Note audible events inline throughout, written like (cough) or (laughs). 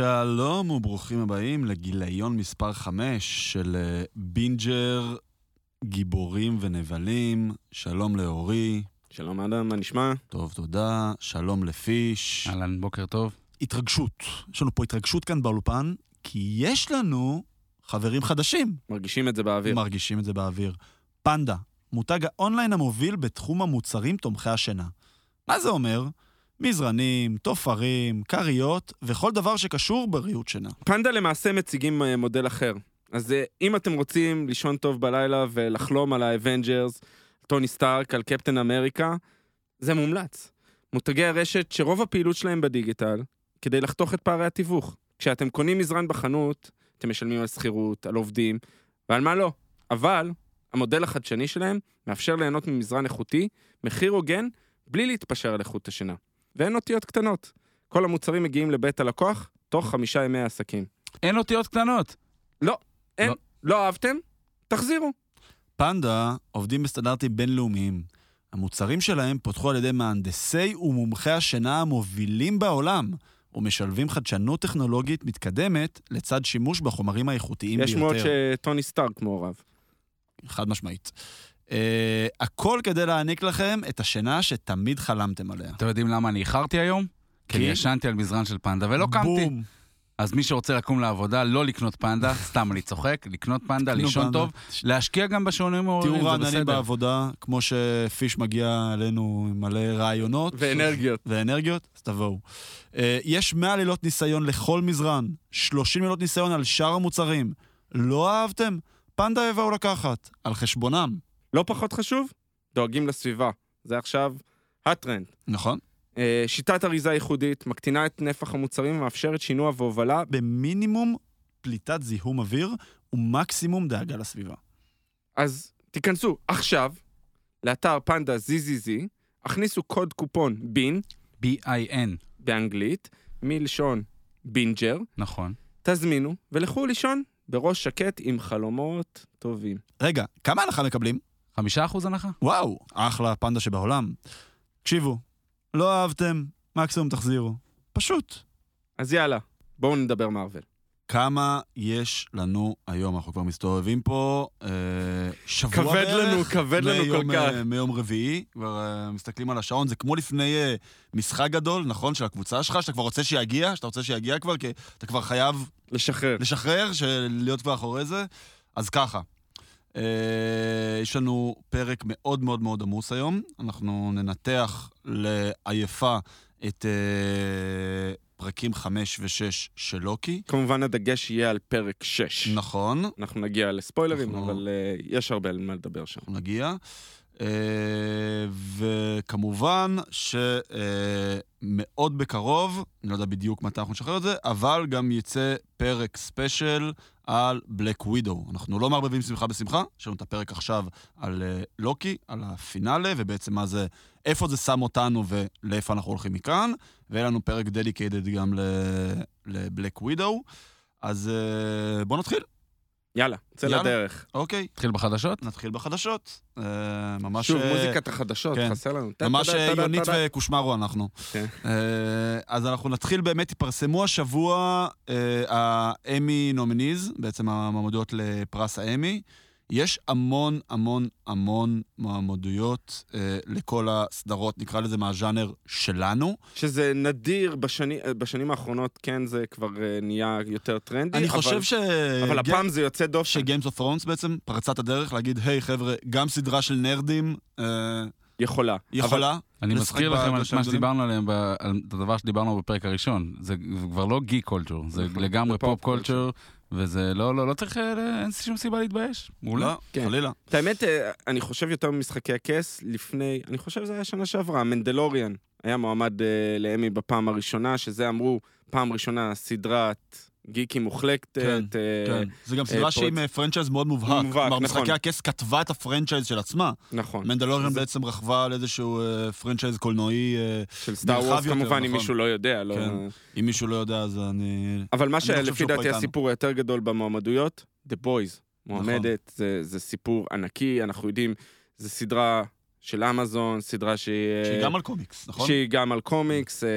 שלום וברוכים הבאים לגיליון מספר 5 של אה, בינג'ר, גיבורים ונבלים. שלום לאורי. שלום אדם, מה נשמע? טוב, תודה. שלום לפיש. אהלן, בוקר טוב. התרגשות. יש לנו פה התרגשות כאן באולפן, כי יש לנו חברים חדשים. מרגישים את זה באוויר. מרגישים את זה באוויר. פנדה, מותג האונליין המוביל בתחום המוצרים תומכי השינה. מה זה אומר? מזרנים, טופרים, כריות וכל דבר שקשור בריהוט שינה. פנדה למעשה מציגים אה, מודל אחר. אז אה, אם אתם רוצים לישון טוב בלילה ולחלום על האבנג'רס, טוני סטארק, על קפטן אמריקה, זה מומלץ. מותגי הרשת שרוב הפעילות שלהם בדיגיטל, כדי לחתוך את פערי התיווך. כשאתם קונים מזרן בחנות, אתם משלמים על שכירות, על עובדים, ועל מה לא. אבל המודל החדשני שלהם מאפשר ליהנות ממזרן איכותי, מחיר הוגן, בלי להתפשר על איכות השינה. ואין אותיות קטנות. כל המוצרים מגיעים לבית הלקוח תוך חמישה ימי עסקים. אין אותיות קטנות. לא, אין, לא. לא, לא אהבתם? תחזירו. פנדה עובדים בסטנדרטים בינלאומיים. המוצרים שלהם פותחו על ידי מהנדסי ומומחי השינה המובילים בעולם, ומשלבים חדשנות טכנולוגית מתקדמת לצד שימוש בחומרים האיכותיים יש ביותר. מאוד שטוני סטארק מעורב. חד משמעית. Uh, הכל כדי להעניק לכם את השינה שתמיד חלמתם עליה. אתם יודעים למה אני איחרתי היום? כי כי? ישנתי על מזרן של פנדה ולא קמתי. בום. אז מי שרוצה לקום לעבודה, לא לקנות פנדה, (laughs) סתם אני צוחק, לקנות פנדה, לישון פנדה. טוב, להשקיע גם בשעונים מעוררים, תהיו זה רעננים בסדר. בעבודה, כמו שפיש מגיע אלינו עם מלא רעיונות. ואנרגיות. ואנרגיות, אז תבואו. Uh, יש 100 לילות ניסיון לכל מזרן, 30 לילות ניסיון על שאר המוצרים. לא אהבתם? פנדה יבואו לקחת, על חשבונם. לא פחות חשוב, דואגים לסביבה. זה עכשיו הטרנד. נכון? אה, שיטת אריזה ייחודית, מקטינה את נפח המוצרים ומאפשרת שינוע והובלה. במינימום פליטת זיהום אוויר ומקסימום דאגה לסביבה. אז תיכנסו עכשיו לאתר פנדה ZZZ, הכניסו קוד קופון בין, B-I-N, באנגלית, מלשון בינג'ר, נכון. תזמינו ולכו לישון בראש שקט עם חלומות טובים. רגע, כמה הנחה מקבלים? חמישה אחוז הנחה? וואו, אחלה פנדה שבעולם. תקשיבו, לא אהבתם, מקסימום תחזירו. פשוט. אז יאללה, בואו נדבר מארוול. כמה יש לנו היום? אנחנו כבר מסתובבים פה אה, שבוע כבד בערך. לנו, כבד לנו כל כך. אה, מיום רביעי, כבר אה, מסתכלים על השעון, זה כמו לפני אה, משחק גדול, נכון? של הקבוצה שלך, שאתה כבר רוצה שיגיע, שאתה רוצה שיגיע כבר, כי אתה כבר חייב לשחרר. לשחרר, של- להיות כבר אחורי זה. אז ככה, יש לנו פרק מאוד מאוד מאוד עמוס היום. אנחנו ננתח לעייפה את אה, פרקים 5 ו-6 של לוקי. כמובן הדגש יהיה על פרק 6. נכון, אנחנו נגיע לספוילרים, אנחנו- אבל uh, יש הרבה על מה לדבר שם. אנחנו נגיע. אה, וכמובן שמאוד בקרוב, אני לא יודע בדיוק מתי אנחנו נשחרר את זה, אבל גם יצא פרק special על בלק ווידו. אנחנו לא מערבבים שמחה בשמחה, יש לנו את הפרק עכשיו על אה, לוקי, על ה finale, ובעצם מה זה, איפה זה שם אותנו ולאיפה אנחנו הולכים מכאן, ויהיה לנו פרק dedicated גם לבלק ווידו. אז אה, בואו נתחיל, יאללה, צא יאללה. לדרך. אוקיי. נתחיל בחדשות? נתחיל בחדשות. אה, ממש... שוב, אה, מוזיקת החדשות, כן. חסר לנו. ממש טה, יונית. וקושמרו אנחנו. כן. אה, אז אנחנו נתחיל באמת, התפרסמו השבוע אה, האמי נומיניז, בעצם המועמדויות לפרס האמי. יש המון המון המון מועמדויות אה, לכל הסדרות, נקרא לזה מהז'אנר שלנו. שזה נדיר בשני, בשנים האחרונות, כן, זה כבר אה, נהיה יותר טרנדי. אני אבל- חושב ש... אבל הפעם זה יוצא דופן. ש Game of Thrones בעצם פרצה את הדרך להגיד, היי חבר'ה, גם סדרה של נרדים אה, יכולה. יכולה. אני לשחק מזכיר לכם על מה הגדולים? שדיברנו עליהם, ב- על הדבר שדיברנו בפרק הראשון. זה כבר לא geek culture, זה נכון, לגמרי pop pop culture, וזה לא, לא, לא צריך, אה, אין שום סיבה להתבייש. מעולה. לא, כן. חלילה. את האמת, אה, אני חושב יותר ממשחקי הכס, לפני, אני חושב שזה היה שנה שעברה, מנדלוריאן היה מועמד אה, לאמי בפעם הראשונה, שזה אמרו, פעם ראשונה סדרת גיקים מוחלקת. כן, אה, כן. זה גם סדרה אה, שהיא פרויקט- אה, franchise מאוד מובהק. מובהק, כלומר, נכון. משחקי הכס כתבה את ה franchise של עצמה. נכון. מנדלוריאן זה- בעצם רכבה על איזשהו אה, franchise קולנועי, אה, של סטאר וורס כמובן, אם נכון. מישהו לא יודע. לא... כן. אם מישהו לא יודע, אז אני... אבל מה לא שלפי דעתי. הסיפור היותר גדול במועמדויות, The Boys מועמדת, זה, זה סיפור ענקי, אנחנו יודעים, זו סדרה של אמזון, סדרה שהיא... שהיא אה, גם על קומיקס, נכון? שהיא גם על קומיקס, אה,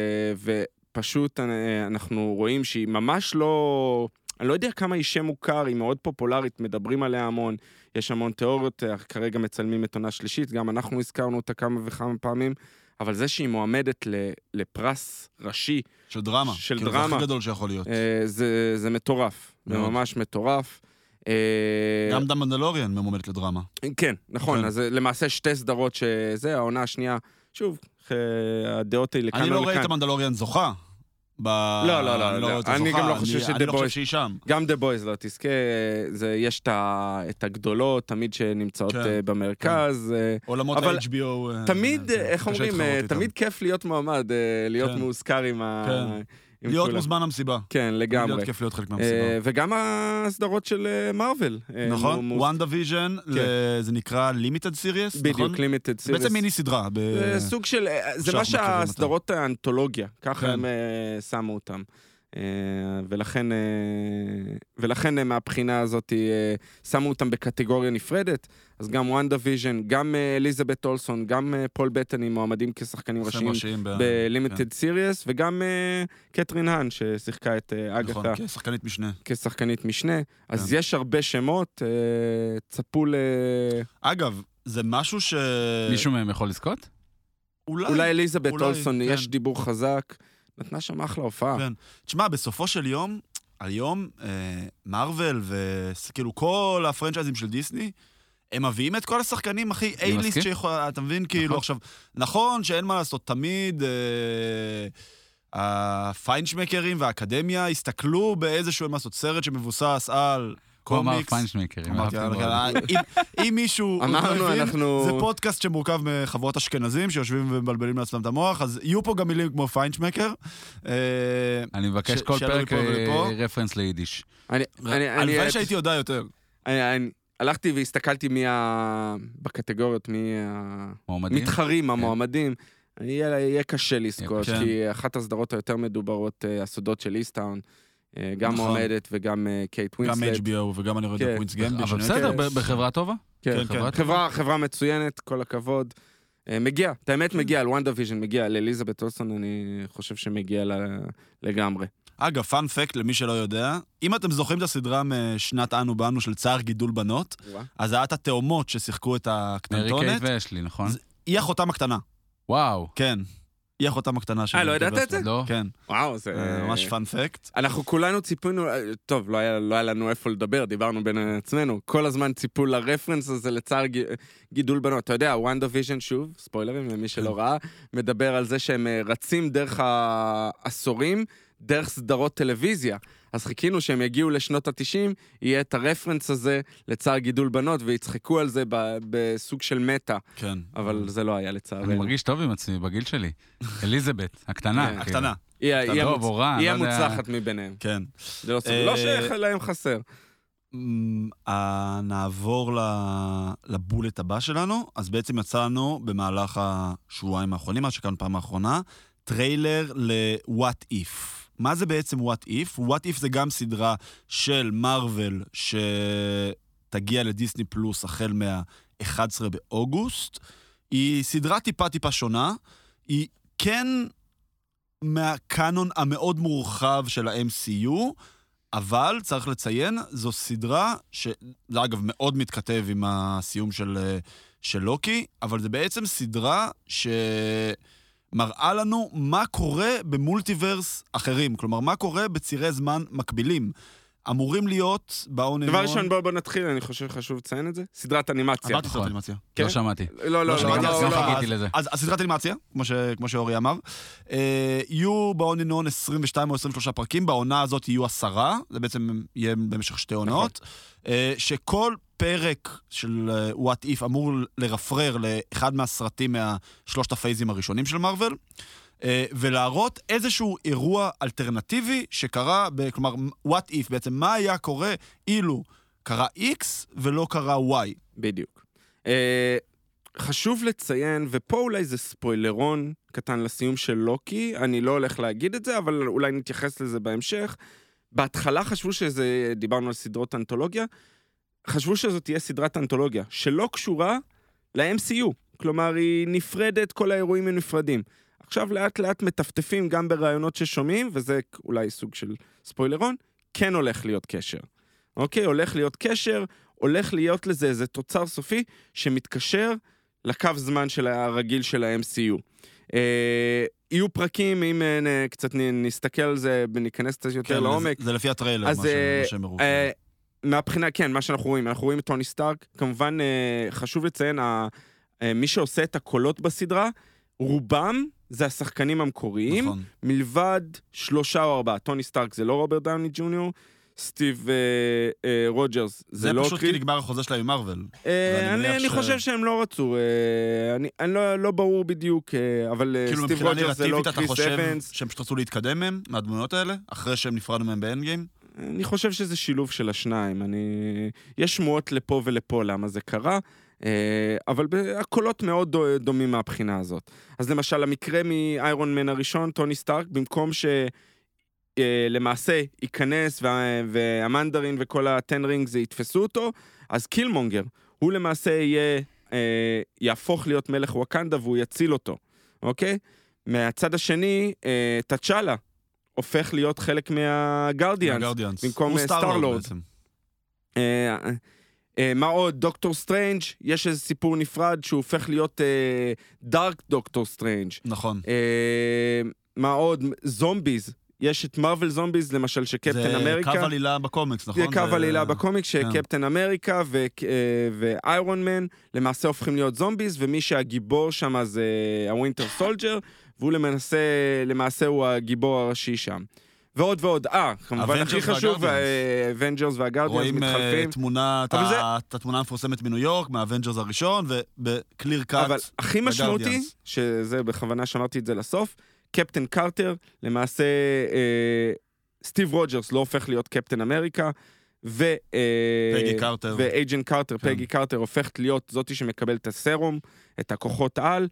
ופשוט אה, אנחנו רואים שהיא ממש לא... אני לא יודע כמה היא שם מוכר, היא מאוד פופולרית, מדברים עליה המון, יש המון תיאוריות, אה, כרגע מצלמים את עונה שלישית, גם אנחנו הזכרנו אותה כמה וכמה פעמים, אבל זה שהיא מועמדת לפרס ראשי, של דרמה. של כאילו, זה דרמה. הכי גדול שיכול להיות. אה, זה, זה מטורף, זה. ממש מטורף. גם דם מנדלוריאן ממומנת לדרמה. כן, נכון, כן. אז זה למעשה שתי סדרות שזה, העונה השנייה, שוב, הדעות היא לכאן אני או לא רואה. את המנדלוריאן זוכה. ב... לא, לא, לא, אני לא. אני. גם לא חושב אני- אני The לא חושב שהיא שם. גם דה בויז לא תזכה, זה, יש את, הגדולות, תמיד שנמצאות כן, כן, במרכז. כן. עולמות אבל ה-HBO. אה, תמיד, אה, איך אומרים, אה. תמיד כיף להיות מועמד, אה, להיות כן. מאוזכר עם ה... כן. להיות. מוזמן למסיבה. כן, לגמרי. להיות כיף להיות חלק אה, מהמסיבה. וגם הסדרות של אה, מארוול. אה, מו- נכון? מו- וואן דיוויז'ן, זה נקרא limited series, נכון? בדיוק, limited זה series. בעצם מיני סדרה. זה סוג של, אה, זה מה. שהסדרות האנתולוגיה, ככה כן. הם אה, שמו אותם. אה, ולכן, אה, ולכן אה, מהבחינה הזאת שמו אותם בקטגוריה נפרדת, אז גם וואנדה ויז'ן, גם אליזבת אולסון, גם פול בטני מועמדים כשחקנים שחקנים ראשיים ראשיים ב- ב limited series, וגם אה, קתרין האן ששיחקה את כן, נכון, אגתה כשחקנית משנה. כשחקנית משנה. אז כן. יש הרבה שמות, צפו ל... אגב, זה משהו ש... מישהו מהם יכול לזכות? אולי... אולי אליזבת אולי, אולסון, כן. יש דיבור חזק. נתנה שם אחלה הופעה. כן. תשמע, בסופו של יום, היום, אה, מארוול וכאילו כל הפרנצ'ייזים של דיסני, הם מביאים את כל השחקנים הכי A-ליסט. שיכול... אתה מבין? כאילו, נכון. עכשיו, נכון שאין מה לעשות, תמיד... אה, הפיינשמקרים והאקדמיה הסתכלו באיזשהו, אין מה לעשות, סרט שמבוסס על הוא אמר קומיקס. פיינשמקרים. אם- מישהו (laughs) לא הבין, אנחנו- זה פודקאסט שמורכב מחברות אשכנזים שיושבים ומבלבלים לעצמם את המוח, אז יהיו פה גם מילים כמו פיינשמקר. אה, אני מבקש כל פרק. אה, רפרנס ליידיש. אני, אני, אני, הלוואי שהייתי יודע יותר. אני, אני, הלכתי והסתכלתי מי ה... בקטגוריות, מי מועמדים? המתחרים, המועמדים. יהיה, יהיה קשה לזכות, קשה. כי אחת הסדרות היותר מדוברות, אה, הסודות של איסטאון, גם נכון. מועמדת וגם אה, קייט גם ווינסלט. HBO וגם אני רואה את כן. ה Queen's Gambit. אבל בסדר, כן. בחברה טובה. כן, כן, חברה כן. חברה, מצוינת, כל הכבוד. אה, מגיע, את האמת מגיע, על וואנדה ויז'ן מגיע, לאליזבת אולסון אני חושב שמגיע לגמרי. אגב, fun fact למי שלא יודע, אם אתם זוכרים את הסדרה משנת אנו באנו של צער גידול בנות, אז זה היה את התאומות ששיחקו את מרי קייט הקטנטונת, ואשלי, נכון? היא אחותם הקטנה, וואו. כן. היא אחותם הקטנה של... אה, לא ידעת את זה? לא. כן, וואו, זה... אה, ממש fun fact. אנחנו כולנו ציפינו, אה, טוב, לא היה, לא היה לנו איפה לדבר, דיברנו בין עצמנו. כל הזמן ציפו ל reference הזה לצער ג- גידול בנות. אתה יודע, וואנדה ויז'ן, שוב, ספוילרים למי שלא ראה, מדבר על זה שהם אה, רצים דרך העשורים, דרך סדרות טלוויזיה. אז חיכינו שהם יגיעו לשנות ה-90, יהיה את הרפרנס הזה לצער גידול בנות, ויצחקו על זה ב- בסוג של מטה, כן. אבל זה לא היה אני לצערנו. מרגיש טוב עם עצמי, בגיל שלי. אליזבת, הקטנה. כן. כאילו. הקטנה, היא לא. המוצלחת מביניהם. כן. זה לא סוג- אה, לא שלהם חסר. אמ, אה, נעבור ל- לבולט הבא שלנו. אז בעצם יצאנו במהלך השבועיים האחרונים, עד שכאן פעם האחרונה, טריילר ל-What If. מה זה בעצם What If? What If זה גם סדרה של מארוול שתגיע לדיסני פלוס החל מה-11 באוגוסט. היא סדרה טיפה טיפה שונה. היא כן מהקאנון המאוד מורחב של ה-MCU, אבל צריך לציין, זו סדרה שזה אגב מאוד מתכתב עם הסיום של, אה, של לוקי, אבל זה בעצם סדרה שמראה לנו מה קורה במולטיברס אחרים. כלומר, מה קורה בצירי זמן מקבילים. אמורים להיות באון דבר ראשון, בואו בוא נתחיל, אני חושב שחשוב לציין את זה. סדרת אנימציה. אמרתי נכון. סרט אנימציה. כן? לא שמעתי. לא, לא, לא, שמעתי לא, לא, סדרה, לא. חיכיתי לזה. אז הסדרת אנימציה, כמו, ש, כמו שאורי אמר, אה, יהיו בעון אינון 22 או 23 פרקים, בעונה הזאת יהיו עשרה, זה בעצם יהיה במשך שתי עונות, אה, שכל פרק של אה, What If אמור לרפרר לאחד מהסרטים מהשלושת הפייזים הראשונים של מארוול. אה, ולהראות איזשהו אירוע אלטרנטיבי שקרה, ב, כלומר, what if, בעצם מה היה קורה אילו קרה X ולא קרה Y. בדיוק. אה, חשוב לציין, ופה אולי זה ספוילרון קטן לסיום של לוקי, אני לא הולך להגיד את זה, אבל אולי נתייחס לזה בהמשך. בהתחלה חשבו שזה, דיברנו על סדרות אנתולוגיה, חשבו שזאת תהיה סדרת אנתולוגיה, שלא קשורה ל-MCU. כלומר, היא נפרדת, כל האירועים הם נפרדים. עכשיו לאט לאט מטפטפים גם ברעיונות ששומעים, וזה אולי סוג של ספוילרון, כן הולך להיות קשר. אוקיי? הולך להיות קשר, הולך להיות לזה איזה תוצר סופי שמתקשר לקו זמן של הרגיל של ה-MCU. אה, יהיו פרקים, אם אה, נ- קצת נסתכל על זה וניכנס קצת יותר כן, לעומק. זה, זה לפי הטריילר, אז, מה אה, מה שהם הראו. אה, מהבחינה, כן, מה שאנחנו רואים, אנחנו רואים את טוני סטארק, כמובן אה, חשוב לציין, ה- אה, מי שעושה את הקולות בסדרה, רובם זה השחקנים המקוריים, נכון. מלבד שלושה או ארבעה. טוני סטארק זה לא רוברט דאוני ג'וניור, סטיב אה, אה, רוג'רס זה, זה לא פשוט כי קריס. נגמר החוזה שלהם עם מארוול. אה, אני, אני ש- חושב שהם לא רצו, אה, אני, אני לא, לא ברור בדיוק, אה, אבל אה, כאילו סטיב מבחינה רוג'רס זה לא נרטיבית אתה קריס חושב אבנס. שהם פשוט רצו להתקדם מהם, מהדמויות האלה, אחרי שהם נפרדנו מהם באנד גיים? אני חושב שזה שילוב של השניים. אני... יש שמועות לפה ולפה למה זה קרה, אבל ב- הקולות מאוד דו- דומים מהבחינה הזאת. אז למשל, המקרה מאיירון מן הראשון, טוני סטארק, במקום ש... אה, ייכנס וה- והמנדרין וכל הטן רינגס יתפסו אותו, אז קילמונגר, הוא למעשה יהיה, אה, יהפוך להיות מלך ווקנדה והוא יציל אותו, אוקיי? מהצד השני, אה, תצ'אלה הופך להיות חלק מהגרדיאנס. במקום, אה, סטאר-לורד סטאר-לורד. אה, מה עוד? דוקטור סטרנג', יש איזה סיפור נפרד שהוא הופך להיות אה, dark דוקטור סטרנג'. נכון. אה, מה עוד? zombies. יש את Marvel Zombies, למשל, שקפטן זה אמריקה. קו עלילה בקומיקס, נכון? זה קו עלילה בקומיק, כן. שקפטן אמריקה ו- אה, ואיירון מן למעשה הופכים להיות zombies, ומי שהגיבור שם זה הווינטר סולג'ר, והוא למעשה, למעשה הוא הגיבור הראשי שם. ועוד ועוד. אה, כמובן הכי חשוב. האבנג'רס והגרדיאנס רואים אה, מתחלפים. תמונה, את התמונה המפורסמת מניו יורק, מהאבנג'רס הראשון, וב clear cut. אבל הכי משמעותי. שזה בכוונה שמרתי את זה לסוף, קפטן קרטר, למעשה אה, סטיב רוג'רס לא הופך להיות קפטן אמריקה, ו... אה, פגי קרטר. ואייג'נט קרטר, כן. פגי קרטר הופכת להיות זאתי שמקבלת את הסרום, את הכוחות על.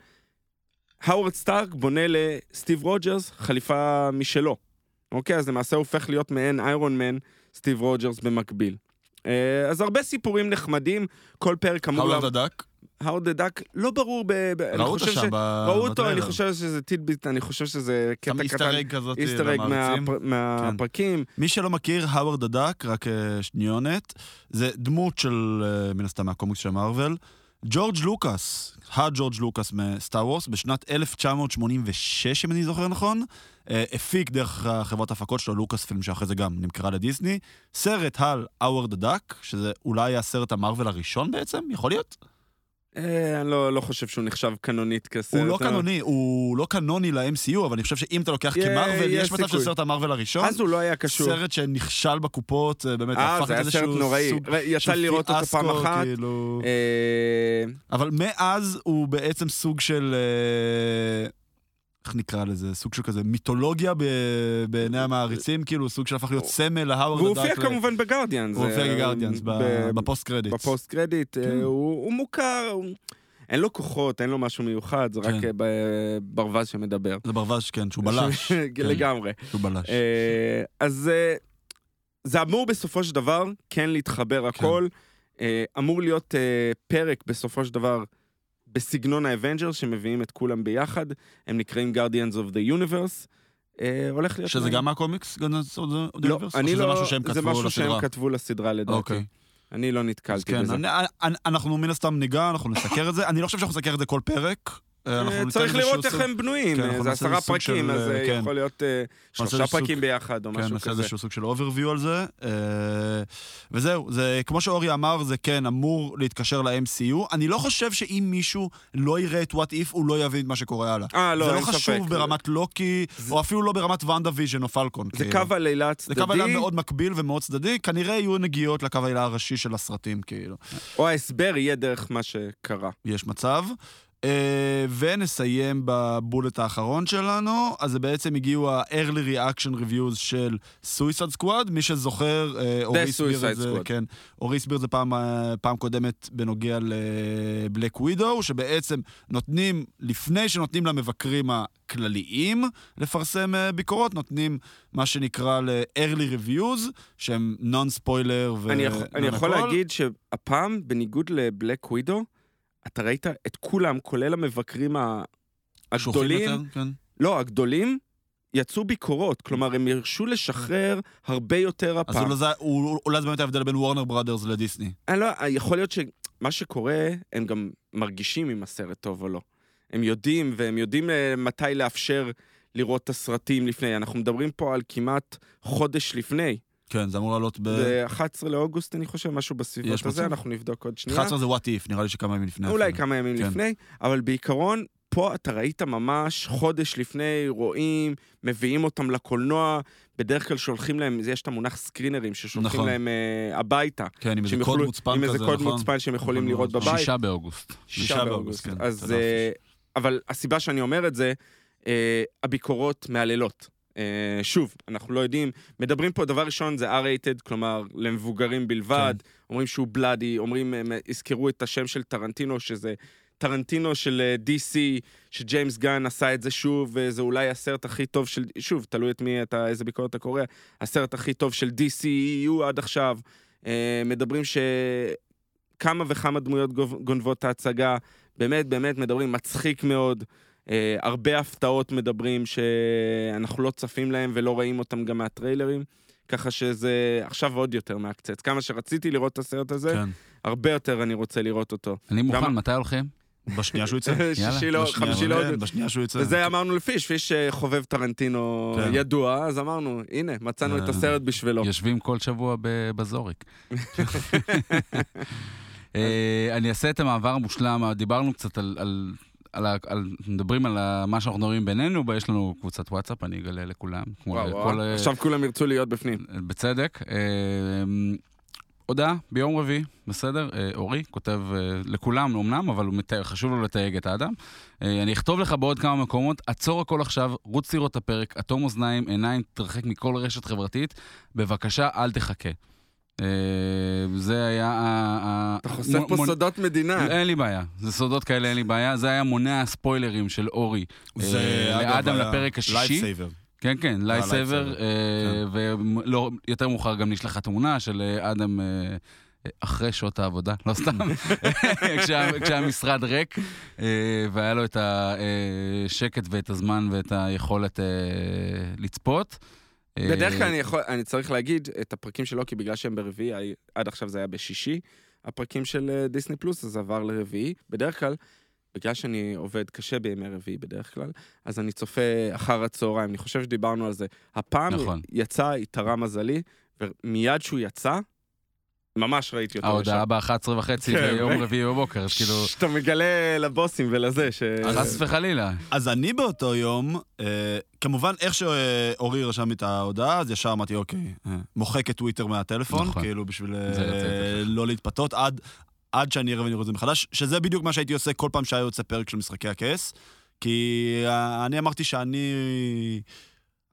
האוורד סטארק בונה לסטיב רוג'רס חליפה משלו. אוקיי, אז למעשה הוא הופך להיות מעין איירון מן, סטיב רוג'רס במקביל. אה, אז הרבה סיפורים נחמדים, כל פרק אמור... האוורד לה- הדק, האוורד הדק, לא ברור ב... ב- אני ראו אותו חושב שם ש- ב- ראו אותו. אני חושב שזה tidbit, אני חושב שזה קטע Easter קטן. egg כזאת Easter egg למעריצים. מהפר- מהפרקים. מי שלא מכיר, האוורד הדק, רק אה, שניונת, זה דמות של, אה, מן הסתם, מהקומיקס של מארוול. ג'ורג' לוקאס, הג'ורג' לוקאס מסטאר וורס, בשנת 1986, אם אני זוכר נכון, אה, הפיק דרך חברת ההפקות שלו, לוקאס פילם, שאחרי זה גם נמכרה לדיסני, סרט על האוורד הדק, שזה אולי הסרט המארוול הראשון בעצם, יכול להיות? אה, אני לא לא חושב שהוא נחשב קנונית כסרט. הוא לא אה, קנוני, הוא לא קנוני ל-MCU, אבל אני חושב שאם אתה לוקח יש- כמארוול, יש יש מצב. של סרט המארוול הראשון. אז הוא לא היה קשור. סרט שנכשל בקופות, אה, באמת, אה, הפך זה את היה סרט איזשהו נוראי. סוג ר- יצא של לי לראות אותו פעם אחת. כאילו... אה, אבל מאז הוא בעצם סוג של... אה, איך נקרא לזה? סוג של כזה מיתולוגיה ב- בעיני המעריצים, כאילו סוג של הפך להיות סמל להאוורד והוא הדק. הופיע ל- כמובן בגרדיאנס. הוא הופיע אה, כגרדיאנס ב- ב post credit. ב post credit. אה, כן. הוא הוא מוכר, הוא- אין לו כוחות, אין לו משהו מיוחד, זה רק כן. אה, ב- ברווז שמדבר. זה ברווז, כן, שהוא בלש. (laughs) כן, לגמרי. שהוא בלש. אה, אז אה, זה אמור בסופו של דבר כן להתחבר הכל. אה, אמור להיות אה, פרק בסופו של דבר בסגנון האבנג'ר שמביאים את כולם ביחד. הם נקראים Guardians of the Universe. אה, הולך להיות... שזה. גם מהקומיקס? Guardians of the לא, Universe? אני או שזה לא... משהו שהם זה כתבו משהו שהם לסדרה? כתבו לסדרה לדעתי. אוקיי. אני לא נתקלתי כן, בזה. אני- אני- אנחנו מן הסתם ניגע, אנחנו נסקר את זה. אני לא חושב שאנחנו נסקר את זה כל פרק. אה, אה, צריך לראות איך הם בנויים, כן, אה, זה נעשה עשרה פרקים, של, אז כן. יכול להיות נעשה שלושה סוג- פרקים ביחד או כן, משהו נעשה כזה. איזשהו סוג של overview על זה. וזהו, זה, כמו שאורי אמר, זה כן אמור להתקשר ל-MCU. אני לא חושב שאם מישהו לא יראה את what if, הוא לא יבין מה שקורה הלאה. אה, לא, זה לא אין ספק. חשוב ברמת לוקי, זה- או אפילו לא ברמת ואנדה ויז'ן או פלקון. זה כאילו. קו העלילה זה הצדדי, קו העלילה מאוד מקביל ומאוד צדדי, כנראה יהיו נגיעות לקו העלילה הראשי של הסרטים, כאילו. או ההסבר יהיה דרך מה שקרה. יש מצב. אה, ונסיים בבולט האחרון שלנו, אז זה בעצם הגיעו ה-early reaction reviews של Suicide Squad, מי שזוכר, אה, אורי הסביר את זה. כן, אורי הסביר את זה פעם, אה, פעם קודמת בנוגע לבלק ווידו, שבעצם נותנים, לפני שנותנים למבקרים הכלליים לפרסם ביקורות, נותנים מה שנקרא ל-early reviews, שהם נון ספוילר ו... אני יכול-. להגיד שהפעם, בניגוד לבלק ווידו, אתה ראית את כולם, כולל המבקרים הגדולים, יותר, כן. לא, הגדולים, יצאו ביקורות. כלומר, הם הרשו לשחרר הרבה יותר אז הפעם. אולי זה- אולי אולי זה באמת ההבדל בין וורנר בראדרס לדיסני. אני לא, יכול להיות שמה שקורה, הם גם מרגישים אם הסרט טוב או לא. הם יודעים, והם יודעים אה, מתי לאפשר לראות את הסרטים לפני. אנחנו מדברים פה על כמעט חודש לפני. כן, זה אמור לעלות ב... ב-11 לאוגוסט, אני חושב, משהו בסביבות הזה. אנחנו נבדוק עוד שנייה. 11 זה what if, נראה לי שכמה ימים לפני. אולי אפילו. כמה ימים כן. לפני, אבל בעיקרון, פה אתה ראית ממש חודש לפני, רואים, מביאים אותם לקולנוע, בדרך כלל שולחים להם, יש את המונח סקרינרים, ששולחים נכון. להם אה, הביתה. כן, עם איזה קוד מוצפן עם כזה, איזה נכון? קוד מוצפן שהם יכולים נכון, לראות נכון. בבית. שישה באוגוסט. שישה באוגוסט, כן. אז... אה, אבל הסיבה שאני אומר את זה, אה, הביקורות מהללות. אה, שוב, אנחנו לא יודעים, מדברים פה, דבר ראשון זה R-rated, כלומר למבוגרים בלבד, כן. אומרים שהוא בלאדי, אומרים, הזכרו את השם של טרנטינו, שזה טרנטינו של אה, DC, שג'יימס גן עשה את זה שוב, וזה אולי הסרט הכי טוב של, שוב, תלוי את מי אתה, איזה ביקורת אתה קורא, הסרט הכי טוב של DCEU עד עכשיו. אה, מדברים שכמה וכמה דמויות גונבות את ההצגה, באמת, באמת מדברים, מצחיק מאוד. אה, הרבה הפתעות מדברים שאנחנו לא צפים להם ולא רואים אותם גם מהטריילרים, ככה שזה עכשיו עוד יותר מעקצץ. כמה שרציתי לראות את הסרט הזה, כן. הרבה יותר אני רוצה לראות אותו. אני מוכן, למה? מתי הולכים? בשנייה שהוא יצא. (laughs) שישי לא, חמישי לא עוד. בשנייה שהוא יצא. וזה אמרנו לפיש, פיש אה, חובב טרנטינו כן. ידוע, אז אמרנו, הנה, מצאנו את אה. הסרט בשבילו. יושבים כל שבוע בזוריק. (laughs) אה, אני אעשה את המעבר המושלם, דיברנו קצת על... על... על, ה- על, מדברים על ה- מה שאנחנו מדברים בינינו, יש לנו קבוצת וואטסאפ, אני אגלה לכולם. וואו, וואו. אה, עכשיו כולם ירצו להיות בפנים. בצדק. אה, הודעה ביום רביעי, בסדר? אה, אורי כותב אה, לכולם אמנם, אבל הוא מתאר, חשוב לו לתייג את האדם. אני אכתוב לך בעוד כמה מקומות, עצור הכל עכשיו, רוץ לראות את הפרק, אטום אוזניים, עיניים, תרחק מכל רשת חברתית, בבקשה, אל תחכה. אה, זה היה... ה- ה- אתה חושף פה סודות מדינה. אין לי בעיה, זה סודות כאלה, אין לי בעיה. זה היה מונע הספוילרים של אורי. זה, אה, לאדם היה לפרק השישי. כן, כן, לייסבר, Lifesaver, כן. ויותר מאוחר גם נשלחה תמונה של אה, אדם אה, אה, אחרי שעות העבודה, לא סתם, (laughs) (laughs) כשה- כשהמשרד ריק, אה, והיה לו את השקט ואת הזמן ואת היכולת אה, לצפות. אה, בדרך כלל אני יכול, אני צריך להגיד את הפרקים שלו, כי בגלל שהם ברביעי, עד עכשיו זה היה בשישי, הפרקים של אה, דיסני פלוס, אז עבר לרביעי. בדרך כלל, בגלל שאני עובד קשה בימי רביעי בדרך כלל, אז אני צופה אחר הצהריים, אני חושב שדיברנו על זה. הפעם נכון. יצא, התערה מזלי, ומיד שהוא יצא, ממש ראיתי אותו. ההודעה ב-11 וחצי כן, ביום רביעי בבוקר, אז כאילו, שאתה מגלה לבוסים ולזה, ש... חס וחלילה. אז אני באותו יום, אה, כמובן, איך שאורי רשם לי את ההודעה, אז ישר אמרתי, אוקיי, אה, מוחק את טוויטר מהטלפון, נכון. כאילו בשביל אה. לא להתפתות, עד, עד שאני אראה ואני רואה את זה מחדש, שזה בדיוק מה שהייתי עושה כל פעם שהיה יוצא פרק של משחקי הכס, כי אני אמרתי שאני...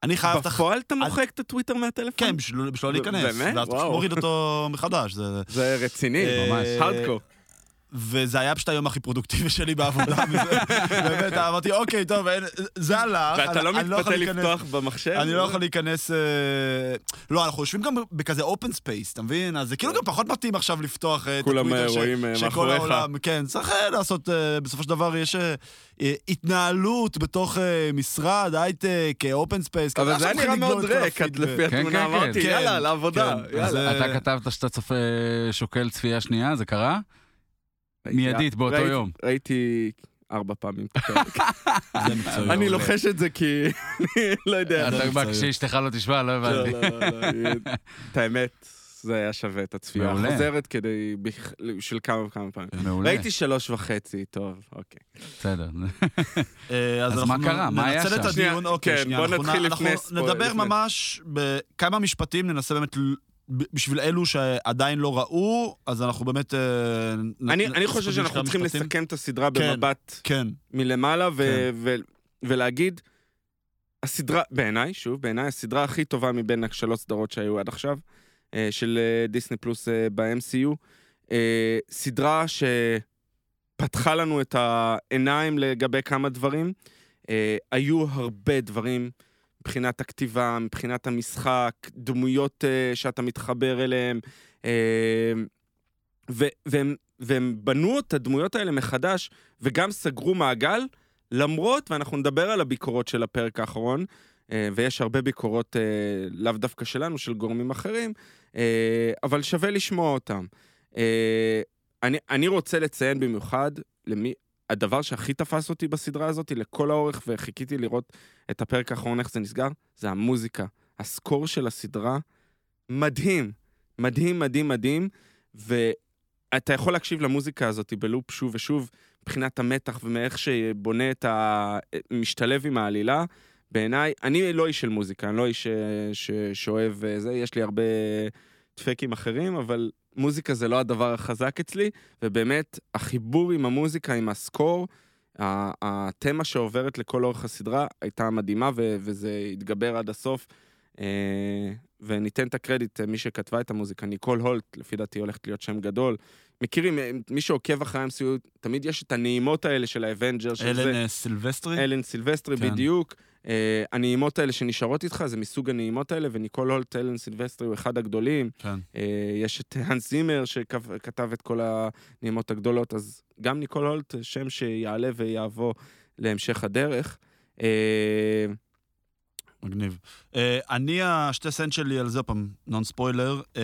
אני חייב... בפועל אתה מוחק את הטוויטר מהטלפון? כן, בשביל לא להיכנס. באמת? ואז וואו. מוריד אותו מחדש. זה... זה רציני, אה, ממש. הארדקור. וזה היה פשוט היום הכי פרודוקטיבי שלי בעבודה. (laughs) מזה. באמת, אמרתי, אוקיי, טוב, אין- זה הלך. ואתה לא אני מתפתה לפתוח במחשב? אני לא יכול להיכנס... אה, לא, אנחנו יושבים גם בכזה open space, אתה מבין? אז זה כאילו גם פחות מתאים עכשיו לפתוח אה, את הטוויטר אה, שכל מאחוריך. העולם, כן, צריך לעשות, אה, בסופו של דבר יש התנהלות בתוך אה, משרד, הייטק, open space. אבל זה היה נראה מאוד ריק, לפי כן, התמונה כן, אמרתי, כן. יאללה, לעבודה, כן. יאללה. אה, אתה כתבת שאתה צופה שוקל צפייה שנייה, זה קרה? מיידית, באותו ראיתי- יום. ראיתי ארבע פעמים את הפרק. (laughs) זה מקצועי. אני לוחש את זה כי... לא יודע. אתה. בא כשאשתך לא תשמע, לא לא, הבנתי. לא, לא, לא, (laughs) את האמת, זה היה שווה את הצפייה מעולה. החוזרת כדי... של כמה וכמה פעמים. מעולה, ראיתי שלוש וחצי, טוב, אוקיי. בסדר. (laughs) אה, אז מה קרה? מה היה ננצל את שם? הדיון, אוקיי, כן, שנייה. בוא נתחיל לפני ספוילר, נדבר. ממש בכמה משפטים, ננסה באמת בשביל אלו שעדיין לא ראו, אז אנחנו באמת... אה, אני נ- אני חושב שאנחנו צריכים משפטים. לסכם את הסדרה כן. במבט כן, מלמעלה, ו- כן. ו- ולהגיד, הסדרה, בעיניי, שוב, בעיניי הסדרה הכי טובה מבין השלוש סדרות שהיו עד עכשיו, אה, של אה, דיסני פלוס ב-MCU. סדרה שפתחה לנו את העיניים לגבי כמה דברים. היו הרבה דברים מבחינת הכתיבה, מבחינת המשחק, דמויות אה, שאתה מתחבר אליהן, אה, ו- והם, והם בנו את הדמויות האלה מחדש, וגם סגרו מעגל, למרות, ואנחנו נדבר על הביקורות של הפרק האחרון, אה, ויש הרבה ביקורות אה, לאו דווקא שלנו, של גורמים אחרים, אה, אבל שווה לשמוע אותם. אה, אני, אני רוצה לציין במיוחד למי, הדבר שהכי תפס אותי בסדרה הזאת, לכל האורך, וחיכיתי לראות את הפרק האחרון, איך זה נסגר, זה המוזיקה. הסקור של הסדרה, מדהים. מדהים, מדהים, מדהים, ואתה יכול להקשיב למוזיקה הזאת בלופ שוב ושוב, מבחינת המתח ומאיך שבונה את ה... משתלב עם העלילה. בעיניי, אני לא איש של מוזיקה, אני לא איש ש... ש... שאוהב אה, זה, יש לי הרבה דפקים אחרים, אבל מוזיקה זה לא הדבר החזק אצלי, ובאמת, החיבור עם המוזיקה, עם ה score, התמה שעוברת לכל אורך הסדרה הייתה מדהימה, ו- וזה התגבר עד הסוף. אה, וניתן את הקרדיט, אה, מי שכתבה את המוזיקה, ניקול הולט, לפי דעתי הולכת להיות שם גדול. מכירים, אה, מי שעוקב אחרי ה-MCU, תמיד יש את הנעימות האלה של האבנג'ר, של זה. אלן סילבסטרי. אלן סילבסטרי, כן. בדיוק. אה, הנעימות האלה שנשארות איתך, זה מסוג הנעימות האלה, וניקול הולט, אלן סילבסטרי הוא אחד הגדולים. כן. אה, יש את האנס זימר שכתב את כל הנעימות הגדולות, אז גם ניקול הולט, שם שיעלה ויעבור להמשך הדרך. Uh, מגניב. Uh, אני, השתי סנט שלי על זה, פעם, נון ספוילר, uh,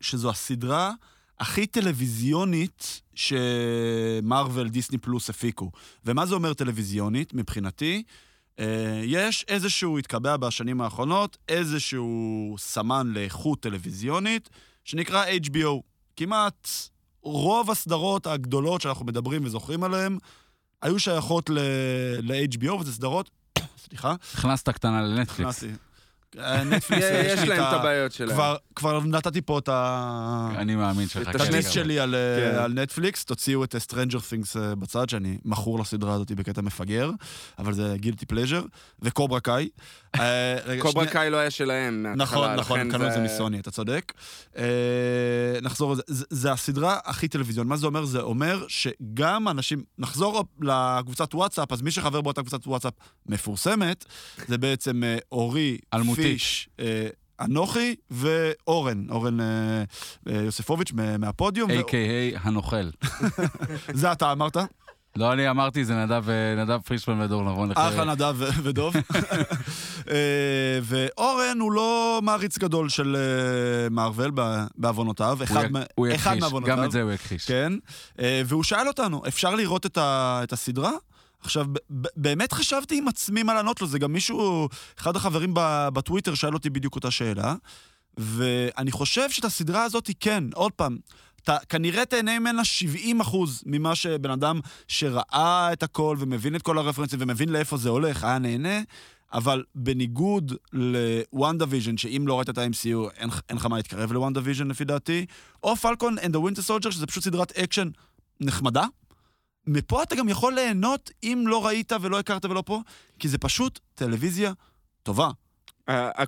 שזו הסדרה הכי טלוויזיונית שמרוויל, דיסני פלוס הפיקו. ומה זה אומר טלוויזיונית מבחינתי? Uh, יש איזשהו, התקבע בשנים האחרונות, איזשהו סמן לאיכות טלוויזיונית, שנקרא HBO. כמעט רוב הסדרות הגדולות שאנחנו מדברים וזוכרים עליהן, היו שייכות ל-HBO, וזה סדרות, (coughs) סליחה, הכנסת קטנה לנטפליקס. נכנסתי. נטפליקס, יש לי את הבעיות שלהם. כבר- נתתי פה את ה... אני מאמין שלך. את השניץ הנט שלי על, כן. אה, על נטפליקס, תוציאו את Stranger Things אה, בצד, שאני מכור לסדרה הזאת בקטע מפגר, אבל זה גילטי פלז'ר, וקוברה קאי. אה, קוברה קאי לא היה שלהם מההתחלה, נכון, נכון, קנו את זה מסוני, אתה צודק. נחזור לזה, זה- הסדרה הכי טלוויזיון. מה זה אומר? זה אומר שגם אנשים, נחזור לקבוצת וואטסאפ, אז מי שחבר באותה קבוצת וואטסאפ מפורסמת, זה בעצם אורי, אלמותית. פיש, אה, אנוכי ואורן, אורן אה, אה, יוספוביץ' מה- מהפודיום. ו- A.K.A. הנוכל. (laughs) זה אתה אמרת? לא אני אמרתי, זה נדב, נדב פרישמן ודור נבון. אחלה נדב ודוב. (laughs) ואורן הוא לא מעריץ גדול של מארוול בעוונותיו. אחד הוא אחד יכחיש. גם את זה הוא יכחיש. כן, והוא שאל אותנו, אפשר לראות את, ה, את הסדרה? עכשיו, באמת חשבתי עם עצמי מה לענות לו, זה גם מישהו, אחד החברים בטוויטר שאל אותי בדיוק אותה שאלה, ואני חושב שאת הסדרה הזאת, כן, עוד פעם, אתה כנראה תהנה ממנה 70 אחוז ממה שבן אדם שראה את הכל ומבין את כל הרפרנסים ומבין לאיפה זה הולך, היה נהנה. אבל בניגוד ל WandaVision, שאם לא ראית את ה-MCU, אין, אין לך מה להתקרב ל WandaVision לפי דעתי, או Falcon and the Winter Soldier, שזה פשוט סדרת אקשן נחמדה. מפה אתה גם יכול ליהנות אם לא ראית ולא הכרת ולא פה, כי זה פשוט טלוויזיה טובה.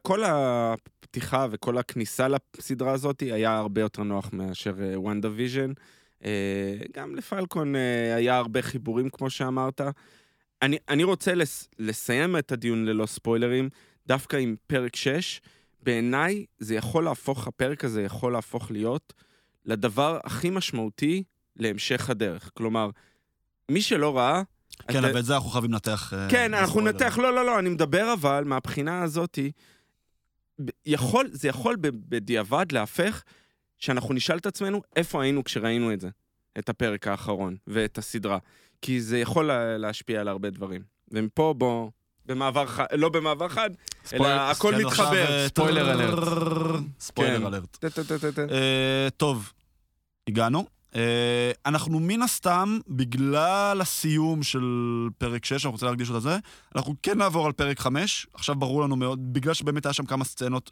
כל הפתיחה וכל הכניסה לסדרה הזאת היה הרבה יותר נוח מאשר WandaVision. גם ל Falcon אה, היה הרבה חיבורים, כמו שאמרת. אני, אני רוצה לס, לסיים את הדיון ללא ספוילרים, דווקא עם פרק 6. בעיניי זה יכול להפוך, הפרק הזה יכול להפוך להיות לדבר הכי משמעותי להמשך הדרך. כלומר, מי שלא ראה... כן, אבל את זה אנחנו חייבים לנתח. אה, כן, אנחנו. ננתח, לא, לא, לא, אני מדבר אבל מהבחינה הזאתי, יכול, זה יכול בדיעבד להפך שאנחנו נשאל את עצמנו איפה היינו כשראינו את זה, את הפרק האחרון ואת הסדרה. כי זה יכול לה- להשפיע על הרבה דברים. ומפה בוא, במעבר חד, לא במעבר חד, אלא הכל כן, מתחבר. אה, ספוילר. אלרט. כן. ספוילר אלרט. טה, טה. אה, טוב, הגענו. אה, אנחנו מן הסתם, בגלל הסיום של פרק 6, אנחנו רוצים להקדיש את זה, אנחנו כן נעבור על פרק 5. עכשיו ברור לנו מאוד, בגלל שבאמת היה שם כמה סצנות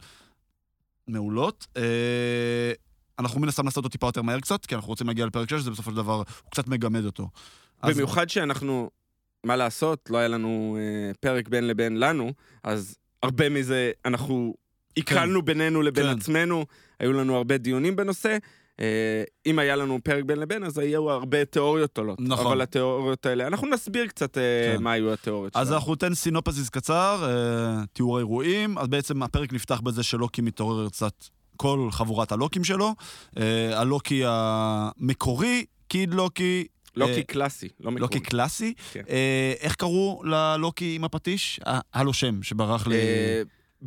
מעולות. אה, אנחנו מן הסתם נעשה אותו טיפה יותר מהר קצת, כי אנחנו רוצים להגיע לפרק 6, זה בסופו של דבר, הוא קצת מגמד אותו. אז- במיוחד שאנחנו, מה לעשות, לא היה לנו אה, פרק בין לבין לנו, אז הרבה מזה אנחנו עיכלנו בינינו לבין כן. עצמנו, היו לנו הרבה דיונים בנושא. אה, אם היה לנו פרק בין לבין, אז היו הרבה תיאוריות עולות. נכון. אבל התיאוריות האלה, אנחנו נסביר קצת אה, כן. מה היו התיאוריות אז שלנו. אנחנו ניתן סינופסיס קצר, אה, תיאור האירועים. אז בעצם הפרק נפתח בזה שלוקי מתעורר קצת כל חבורת הלוקים שלו. הלוקי המקורי, kid לוקי, לוקי אה, קלאסי, לא מקורי. לוקי קלאסי. כן. אה, איך קראו ללוקי עם הפטיש? היה לו שם שברח לי.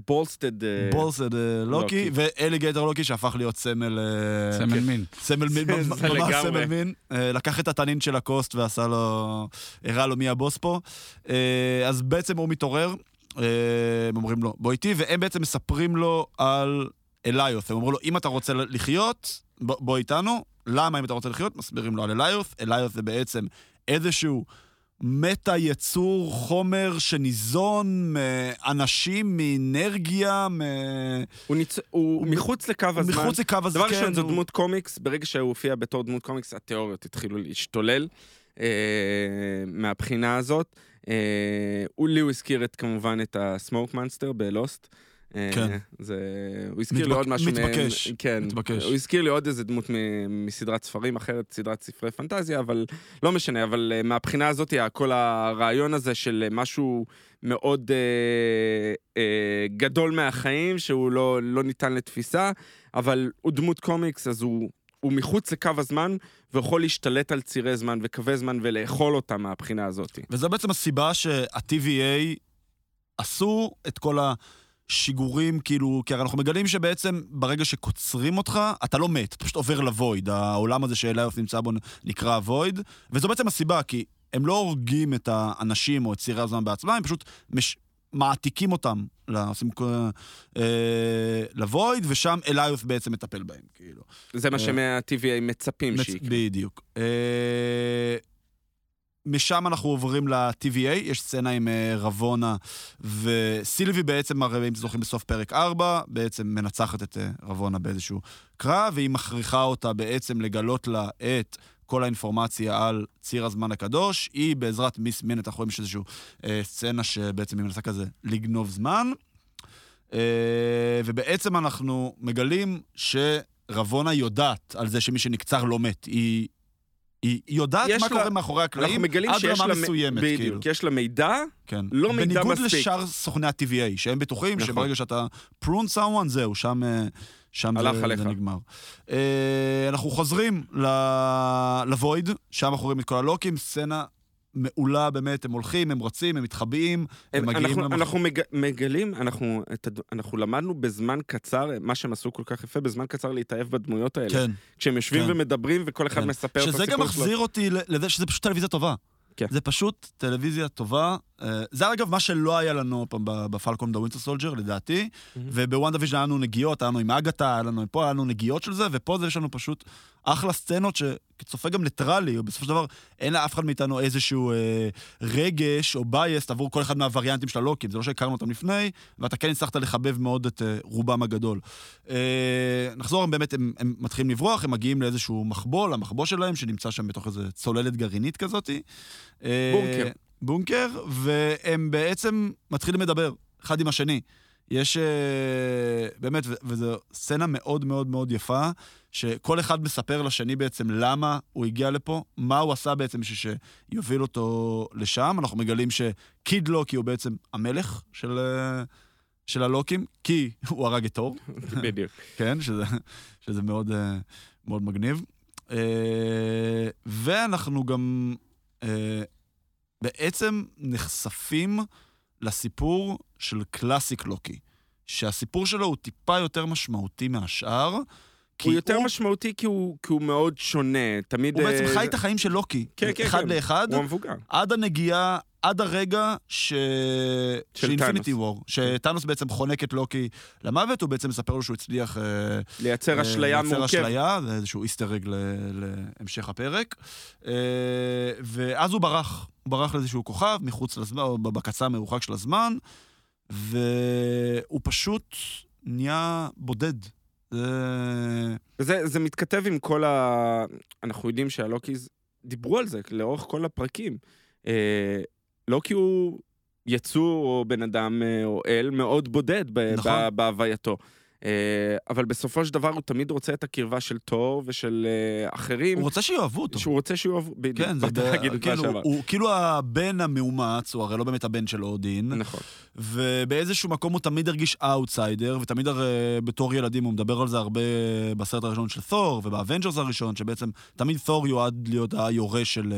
boastful... אה, boastful אה, לוקי. ו alligator לוקי שהפך להיות סמל... אה, סמל מין. סמל מין, ממש. סמל מין. לקח את התנין של Lacoste ועשה לו... הראה לו מי הבוס פה. אז בעצם הוא מתעורר, הם אומרים לו, בוא איתי, והם בעצם מספרים לו על אליות'. הם אומרים לו, אם אתה רוצה לחיות, בוא, איתנו. למה אם אתה רוצה לחיות? מסבירים לו על אליות'. אליות' זה בעצם איזשהו... מטה יצור חומר שניזון מאנשים, מאנרגיה, מ... הוא ניצ- הוא מחוץ לקו הזמן. מחוץ לקו הזמן. דבר ראשון, כן, זו הוא- דמות קומיקס, ברגע שהוא הופיע בתור דמות קומיקס, התיאוריות התחילו להשתולל אה, מהבחינה הזאת. אה, הוא לי הוא הזכיר את, כמובן את הסמוק מאנסטר בלוסט. אה, כן. זה... הוא הזכיר לי מתבק- עוד משהו מתבקש, מהם. כן. מתבקש. הוא הזכיר לי עוד איזה דמות מ- מסדרת ספרים אחרת, סדרת ספרי פנטזיה, אבל לא משנה, אבל אה, מהבחינה הזאת, כל הרעיון הזה של אה, משהו מאוד אה, אה, גדול מהחיים, שהוא לא, לא ניתן לתפיסה, אבל הוא דמות קומיקס, אז הוא, הוא מחוץ לקו הזמן, ויכול להשתלט על צירי זמן וקווי זמן ולאכול אותם מהבחינה הזאת. וזו בעצם הסיבה שה-TVA עשו את כל השיגורים, כאילו, כי הרי אנחנו מגלים שבעצם ברגע שקוצרים אותך, אתה לא מת, אתה פשוט עובר לוויד. העולם הזה שאליוס נמצא בו נקרא וויד, וזו בעצם הסיבה, כי הם לא הורגים את האנשים או את צירי הזמן בעצמם, הם פשוט מש... מעתיקים אותם, עושים אה, לוויד, ושם אליוס בעצם מטפל בהם, כאילו. זה מה אה, שמה-TVA מצפים מצ- שיקרה. בדיוק. אה, משם אנחנו עוברים ל-TVA, יש סצנה עם אה, רבונה וסילבי בעצם, הרי אם זוכרים בסוף פרק 4, בעצם מנצחת את אה, רבונה באיזשהו קרב, והיא מכריחה אותה בעצם לגלות לה את כל האינפורמציה על ציר הזמן הקדוש. היא בעזרת מיס מינט, אנחנו רואים שיש איזושהי אה, סצנה שבעצם היא מנסה כזה לגנוב זמן. אה, ובעצם אנחנו מגלים שרבונה יודעת על זה שמי שנקצר לא מת. היא, היא יודעת מה לה- קורה מאחורי הקלעים עד רמה לה... מסוימת, כאילו. בדיוק, יש לה מידע, כן. לא מידע בניגוד מספיק. לשאר סוכני ה-TVA, שהם בטוחים נכון. שברגע שאתה prune someone, זהו, שם, אה, שם הלך זה, עליך. זה נגמר. אה, אנחנו חוזרים ל- לוויד, שם אנחנו רואים את כל הלוקים, סצנה מעולה באמת, הם הולכים, הם רצים, הם מתחבאים, הם מגיעים אנחנו, למח- אנחנו מג, מגלים, אנחנו, את, אנחנו למדנו בזמן קצר, מה שהם עשו כל כך יפה, בזמן קצר להתאהב בדמויות האלה. כן. כשהם יושבים כן. ומדברים וכל אחד כן. מספר את שזה הסיפור גם שלו. מחזיר אותי לזה שזה פשוט טלוויזיה טובה. כן. זה פשוט טלוויזיה טובה. אה, זה אגב מה שלא היה לנו פעם ב- ב Falcon the Winter Soldier, לדעתי. וב WandaVision היה לנו נגיעות, היה לנו עם אגתה, היה לנו פה, היה לנו נגיעות של זה, ופה זה יש לנו פשוט אחלה סצנות שצופה גם ניטרלי, בסופו של דבר אין לאף אחד מאיתנו איזשהו אה, רגש או בייסט עבור כל אחד מהווריאנטים של הלוקים. זה לא שהכרנו אותם לפני, ואתה כן הצלחת לחבב מאוד את אה, רובם הגדול. אה, נחזור, הם באמת, הם, הם מתחילים לברוח, הם מגיעים לאיזשהו מחבול, המחבוא שלהם, שנמצא שם בתוך איזה צוללת גרעינית כזאת. אה, בונקר. בונקר, והם בעצם מתחילים לדבר, אחד עם השני. יש אה, באמת, וזו סצנה מאוד מאוד מאוד יפה, שכל אחד מספר לשני בעצם למה הוא הגיע לפה, מה הוא עשה בעצם בשביל שיוביל אותו לשם. אנחנו מגלים שקיד לוקי הוא בעצם המלך של, אה, של הלוקים, כי הוא הרג את תור. (laughs) בדיוק. כן, שזה, שזה מאוד, אה, מאוד מגניב. ואנחנו גם בעצם נחשפים לסיפור של קלאסיק לוקי, שהסיפור שלו הוא טיפה יותר משמעותי מהשאר. כי הוא יותר משמעותי כי הוא, כי הוא מאוד שונה. תמיד... הוא בעצם אה, חי את החיים של לוקי, כן, כן, אחד כן. לאחד, הוא המבוגר. עד הנגיעה, עד הרגע ש... של אינפיניטי. וור. שטאנוס בעצם חונק את לוקי למוות, הוא בעצם מספר לו שהוא הצליח... אה, לייצר אה, אשליה לייצר מורכבת. אשליה, זה איזשהו איסטר אג להמשך הפרק. אה, ואז הוא ברח, הוא ברח לאיזשהו כוכב מחוץ לזמן, או בקצה המרוחק של הזמן, והוא פשוט נהיה בודד. זה... וזה זה מתכתב עם כל ה... אנחנו יודעים שהלוקיז דיברו על זה לאורך כל הפרקים. אה, לוקי הוא יצור או בן אדם אה, או אל מאוד בודד ב- נכון. ב- בהווייתו. אה, אבל בסופו של דבר הוא תמיד רוצה את הקרבה של תור ושל אה, אחרים. הוא רוצה שיאהבו אותו. שהוא רוצה שהוא יאהב... בדיוק, כן, זה ב- להגיד כאילו, שאמרת. הוא כאילו הבן המאומץ, הוא הרי לא באמת הבן של אודין, נכון. ובאיזשהו מקום הוא תמיד הרגיש אאוטסיידר, ותמיד הרי בתור ילדים הוא מדבר על זה הרבה בסרט הראשון של תור, וב Avengers הראשון, שבעצם תמיד תור יועד להיות היורש של,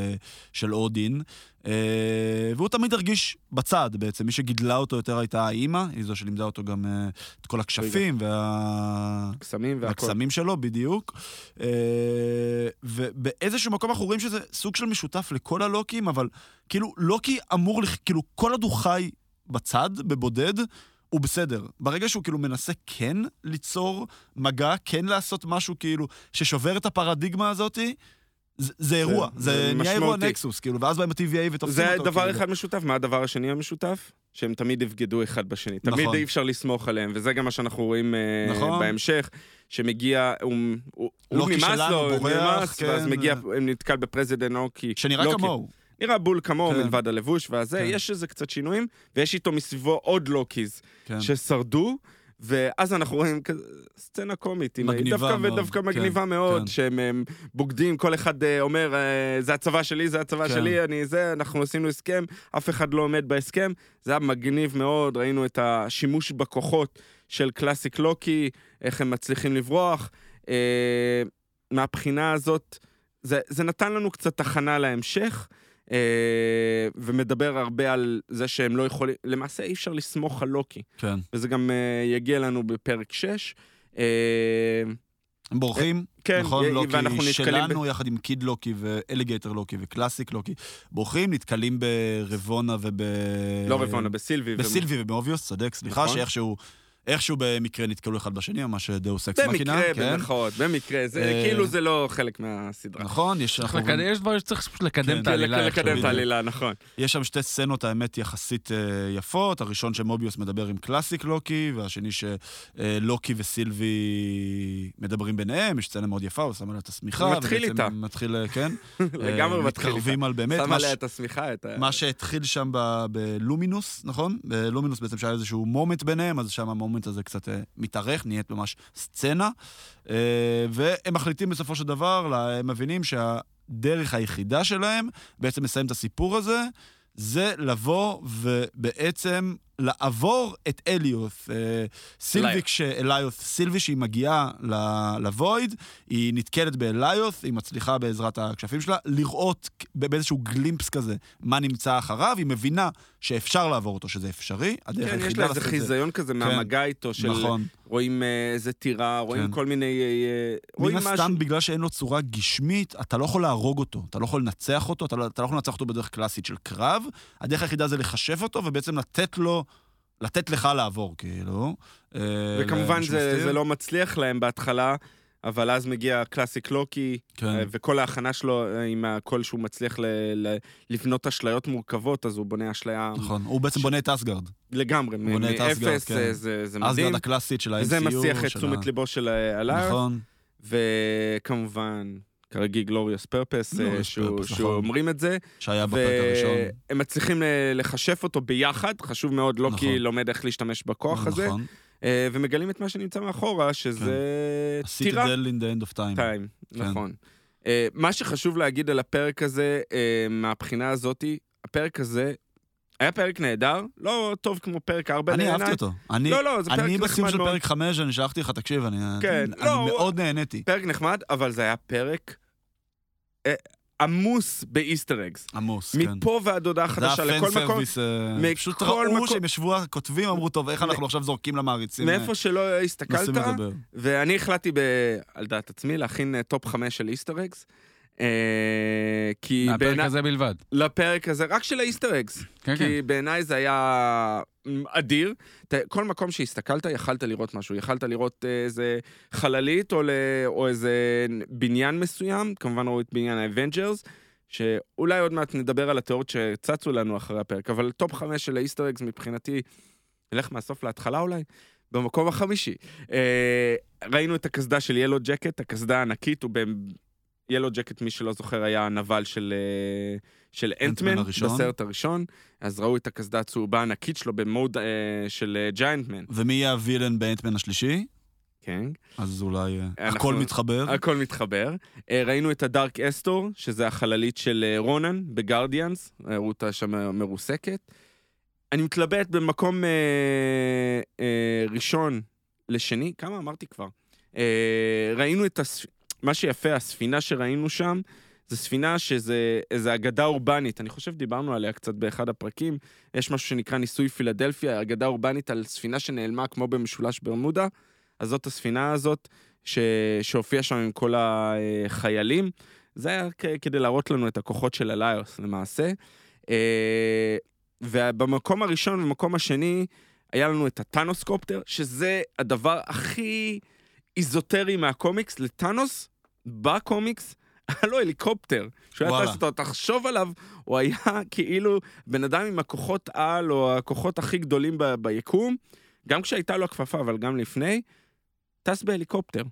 של אודין. אה, והוא תמיד הרגיש בצד בעצם, מי שגידלה אותו יותר הייתה האימא, היא זו שלימדה אותו גם אה, את כל הכשפים וה... קסמים והכל. והקסמים שלו, בדיוק. אה, ובאיזשהו מקום אנחנו רואים שזה סוג של משותף לכל הלוקים, אבל כאילו, לוקי אמור, כאילו, כל עוד הוא חי בצד, בבודד, הוא בסדר. ברגע שהוא כאילו מנסה כן ליצור מגע, כן לעשות משהו כאילו ששובר את הפרדיגמה הזאתי, זה, זה אירוע, זה זה נהיה אירוע. נקסוס, כאילו, ואז באים ה-TVA ותופסים זה אותו. דבר כאילו. אחד משותף, מה הדבר השני המשותף? שהם תמיד יבגדו אחד בשני. תמיד נכון. אי אפשר לסמוך עליהם, וזה גם מה שאנחנו רואים אה, נכון. בהמשך, שמגיע, הוא, הוא, הוא נמאס לו, בורח, נמאס, כן. ואז מגיע, נתקל ב president לוקי. שנראה לוקי. כמוהו. נראה בול כמוהו כן. מלבד הלבוש והזה, כן. יש איזה קצת שינויים, ויש איתו מסביבו עוד Lokis כן. ששרדו. ואז אנחנו רואים כזה סצנה קומית, מגניבה דווקא, מאוד, ודווקא כן, מגניבה מאוד, כן. שהם הם, בוגדים, כל אחד אה, אומר, אה, זה הצבא שלי, זה הצבא כן. שלי, אני זה, אנחנו עשינו הסכם, אף אחד לא עומד בהסכם. זה היה מגניב מאוד, ראינו את השימוש בכוחות של classic לוקי, איך הם מצליחים לברוח. אה, מהבחינה הזאת, זה, זה נתן לנו קצת הכנה להמשך. אה, ומדבר הרבה על זה שהם לא יכולים, למעשה אי אפשר לסמוך על לוקי, כן. וזה גם אה, יגיע לנו בפרק 6. אה, הם בורחים, כן, נכון, לוקי שלנו, יחד עם קיד לוקי ואליגייטר לוקי וקלאסיק לוקי, בורחים, נתקלים ברבונה וב... לא רבונה, בסילבי. ו- בסילבי ובאוביוס, צודק, סליחה, נכון. שאיכשהו... איכשהו במקרה נתקלו אחד בשני, ממש דאוס אקס מכינה, במקרה, כן? במרכאות, במקרה, זה אה, כאילו זה לא חלק מהסדרה. נכון, יש, רואים- יש דברים שצריך פשוט לקדם כן. את העלילה. איכשהו. לקדם את. העלילה, נכון. יש שם שתי סצנות, האמת, יחסית אה, יפות. הראשון שמוביוס מדבר עם classic לוקי, והשני שלוקי וסילבי מדברים ביניהם, יש סצנה מאוד יפה, הוא שם עליה את השמיכה. הוא מתחיל איתה. מתחיל, אה, כן. (laughs) לגמרי אה, מתחיל איתה. מתקרבים על באמת. שם עליה את השמיכה, את ה... מה שהתחיל שם ב- למנטיס, נכון? בלמנטיס בעצם שהיה איזשהו מומנט ביניהם, אז שם המומנט הזה קצת אה, מתארך, נהיית ממש סצנה. אה, והם מחליטים בסופו של דבר, הם מבינים שהדרך היחידה שלהם בעצם לסיים את הסיפור הזה, זה לבוא ובעצם לעבור את אליוס. אה, סילבי, אליוס. כשאליוס, סילבי שהיא מגיעה ל- לוויד, היא נתקלת באליוס, היא מצליחה בעזרת הכשפים שלה לראות ב- באיזשהו גלימפס כזה מה נמצא אחריו, היא מבינה שאפשר לעבור אותו, שזה אפשרי. הדרך כן, יש לה איזה חיזיון כזה מהמגע איתו, של נכון. רואים אה, איזה טירה, רואים כן. כל מיני... אה, רואים מן משהו... הסתם, בגלל שאין לו צורה גשמית, אתה לא יכול להרוג אותו, אתה לא יכול לנצח אותו, אתה לא, אתה לא יכול לנצח אותו בדרך קלאסית של קרב. הדרך היחידה זה לחשב אותו, ובעצם לתת לו, לתת לך לעבור, כאילו. אה, וכמובן זה. זה לא מצליח להם בהתחלה, אבל אז מגיע קלאסיק לוקי, כן. אה, וכל ההכנה שלו אה, עם הקול שהוא מצליח ל- ל- לבנות אשליות מורכבות, אז הוא בונה אשליה נכון, הוא בעצם בונה את אסגרד. לגמרי, מאפס, כן. זה- זה זה מדהים. אסגרד הקלאסית של ה-MCU. וזה מסיח את תשומת ליבו של הלאר, נכון, וכמובן, כרגיל גלוריוס פרפס, Purpose, נכון. שאומרים את זה, שהיה בפרק הראשון. והם מצליחים אה, לכשף אותו ביחד, חשוב מאוד, לוקי נכון. לומד איך להשתמש בכוח הזה, נכון. אה, ומגלים את מה שנמצא מאחורה, שזה טירה. ה-Citadel in the end of time. טיים, כן. נכון. אה, מה שחשוב להגיד על הפרק הזה, אה, מהבחינה הזאתי, הפרק הזה היה פרק נהדר, לא טוב כמו פרק 4 אני לעיניי. אהבתי אותו. אני, לא, לא, זה פרק אני בסיום נחמד של מאוד. פרק 5, אני שלחתי לך, תקשיב, אני, כן, אני לא, הוא- מאוד נהניתי. פרק נחמד, אבל זה היה פרק אה, עמוס ב Easter eggs. עמוס, כן. מפה ועד הודעה חדשה לכל מקום, service, אה, מכל פשוט ראו מקום- שהם ישבו הכותבים, אמרו, טוב, איך אנחנו עכשיו זורקים למעריצים? אה, מאיפה שלא הסתכלת. ואני החלטתי ב... על דעת עצמי להכין אה, top 5 של Easter eggs. אה, כי מהפרק בעיניי, הזה בלבד. לפרק הזה, רק של ה Easter eggs. כן, כן. כי בעיניי זה היה מ, אדיר. כל מקום שהסתכלת, יכלת לראות משהו. יכלת לראות אה, איזה חללית או. או איזה בניין מסוים, כמובן ראו את בניין ה Avengers, שאולי עוד מעט נדבר על התיאוריות שצצו לנו אחרי הפרק, אבל top חמש של ה Easter eggs מבחינתי, נלך מהסוף להתחלה אולי. במקום החמישי. אה, ראינו את הקסדה של ילו ג'קט, הקסדה הענקית, הוא ילו ג'קט, מי שלא זוכר, היה הנבל של, אה, של אנטמן. בסרט הראשון. אז ראו את הקסדה הצהובה הענקית שלו במוד אה, של ג'יינטמן. ומי יהיה הווילן באנטמן השלישי? כן. אז אולי אה, אנחנו- הכל מתחבר. הכל מתחבר. אה, ראינו את הדארק אסטור, שזה החללית של אה, רונן בגרדיאנס, ראו אותה שם מרוסקת. אני מתלבט במקום אה, אה, ראשון לשני, כמה אמרתי כבר? אה, ראינו את הספ... מה שיפה, הספינה שראינו שם, זו ספינה שזה איזו אגדה אורבנית, אני חושב דיברנו עליה קצת באחד הפרקים, יש משהו שנקרא ניסוי פילדלפיה, אגדה אורבנית על ספינה שנעלמה כמו במשולש ברמודה, אז זאת הספינה הזאת ש... שהופיעה שם עם כל החיילים. זה היה כדי להראות לנו את הכוחות של אליוס למעשה. אה, ובמקום הראשון ובמקום השני היה לנו את ה Thanoscopter, שזה הדבר הכי איזוטרי מהקומיקס. לטאנוס, בקומיקס, (laughs) היה לו הליקופטר. שהוא היה. טס אותו, תחשוב עליו, הוא היה (laughs) כאילו בן אדם עם הכוחות על, או הכוחות הכי גדולים ב- ביקום, גם כשהייתה לו הכפפה, אבל גם לפני, טס בהליקופטר.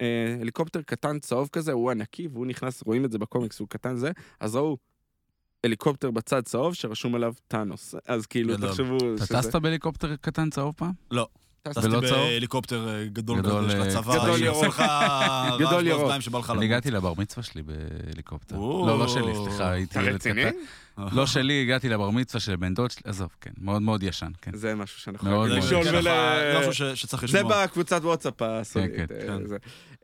אה, הליקופטר קטן צהוב כזה, הוא ענקי, והוא נכנס, רואים את זה בקומיקס, הוא קטן זה, אז ראו הליקופטר בצד צהוב שרשום עליו טאנוס. אז כאילו. תחשבו אתה. טסת בהליקופטר קטן צהוב פעם? טסתי טסתי ולא צהוב? בהליקופטר אה, גדול גדול, כזה של אה, הצבא, גדול שעושה ירוק. לך (laughs) רעש גדול ירוק. באוזניים שבא לך אני למות. הגעתי לבר מצווה שלי בהליקופטר. לא, לא שלי, סליחה, הייתי אתה ילד רציני? קטן. לא שלי, הגעתי לבר מצווה של בן דוד שלי, עזוב, כן, מאוד מאוד ישן, כן. זה משהו שאנחנו מאוד מאוד. לשאול כן, ול... לך- זה משהו ש- שצריך זה לשמוע. בקבוצת וואטסאפ הסודית. כן, אה, כן. זה.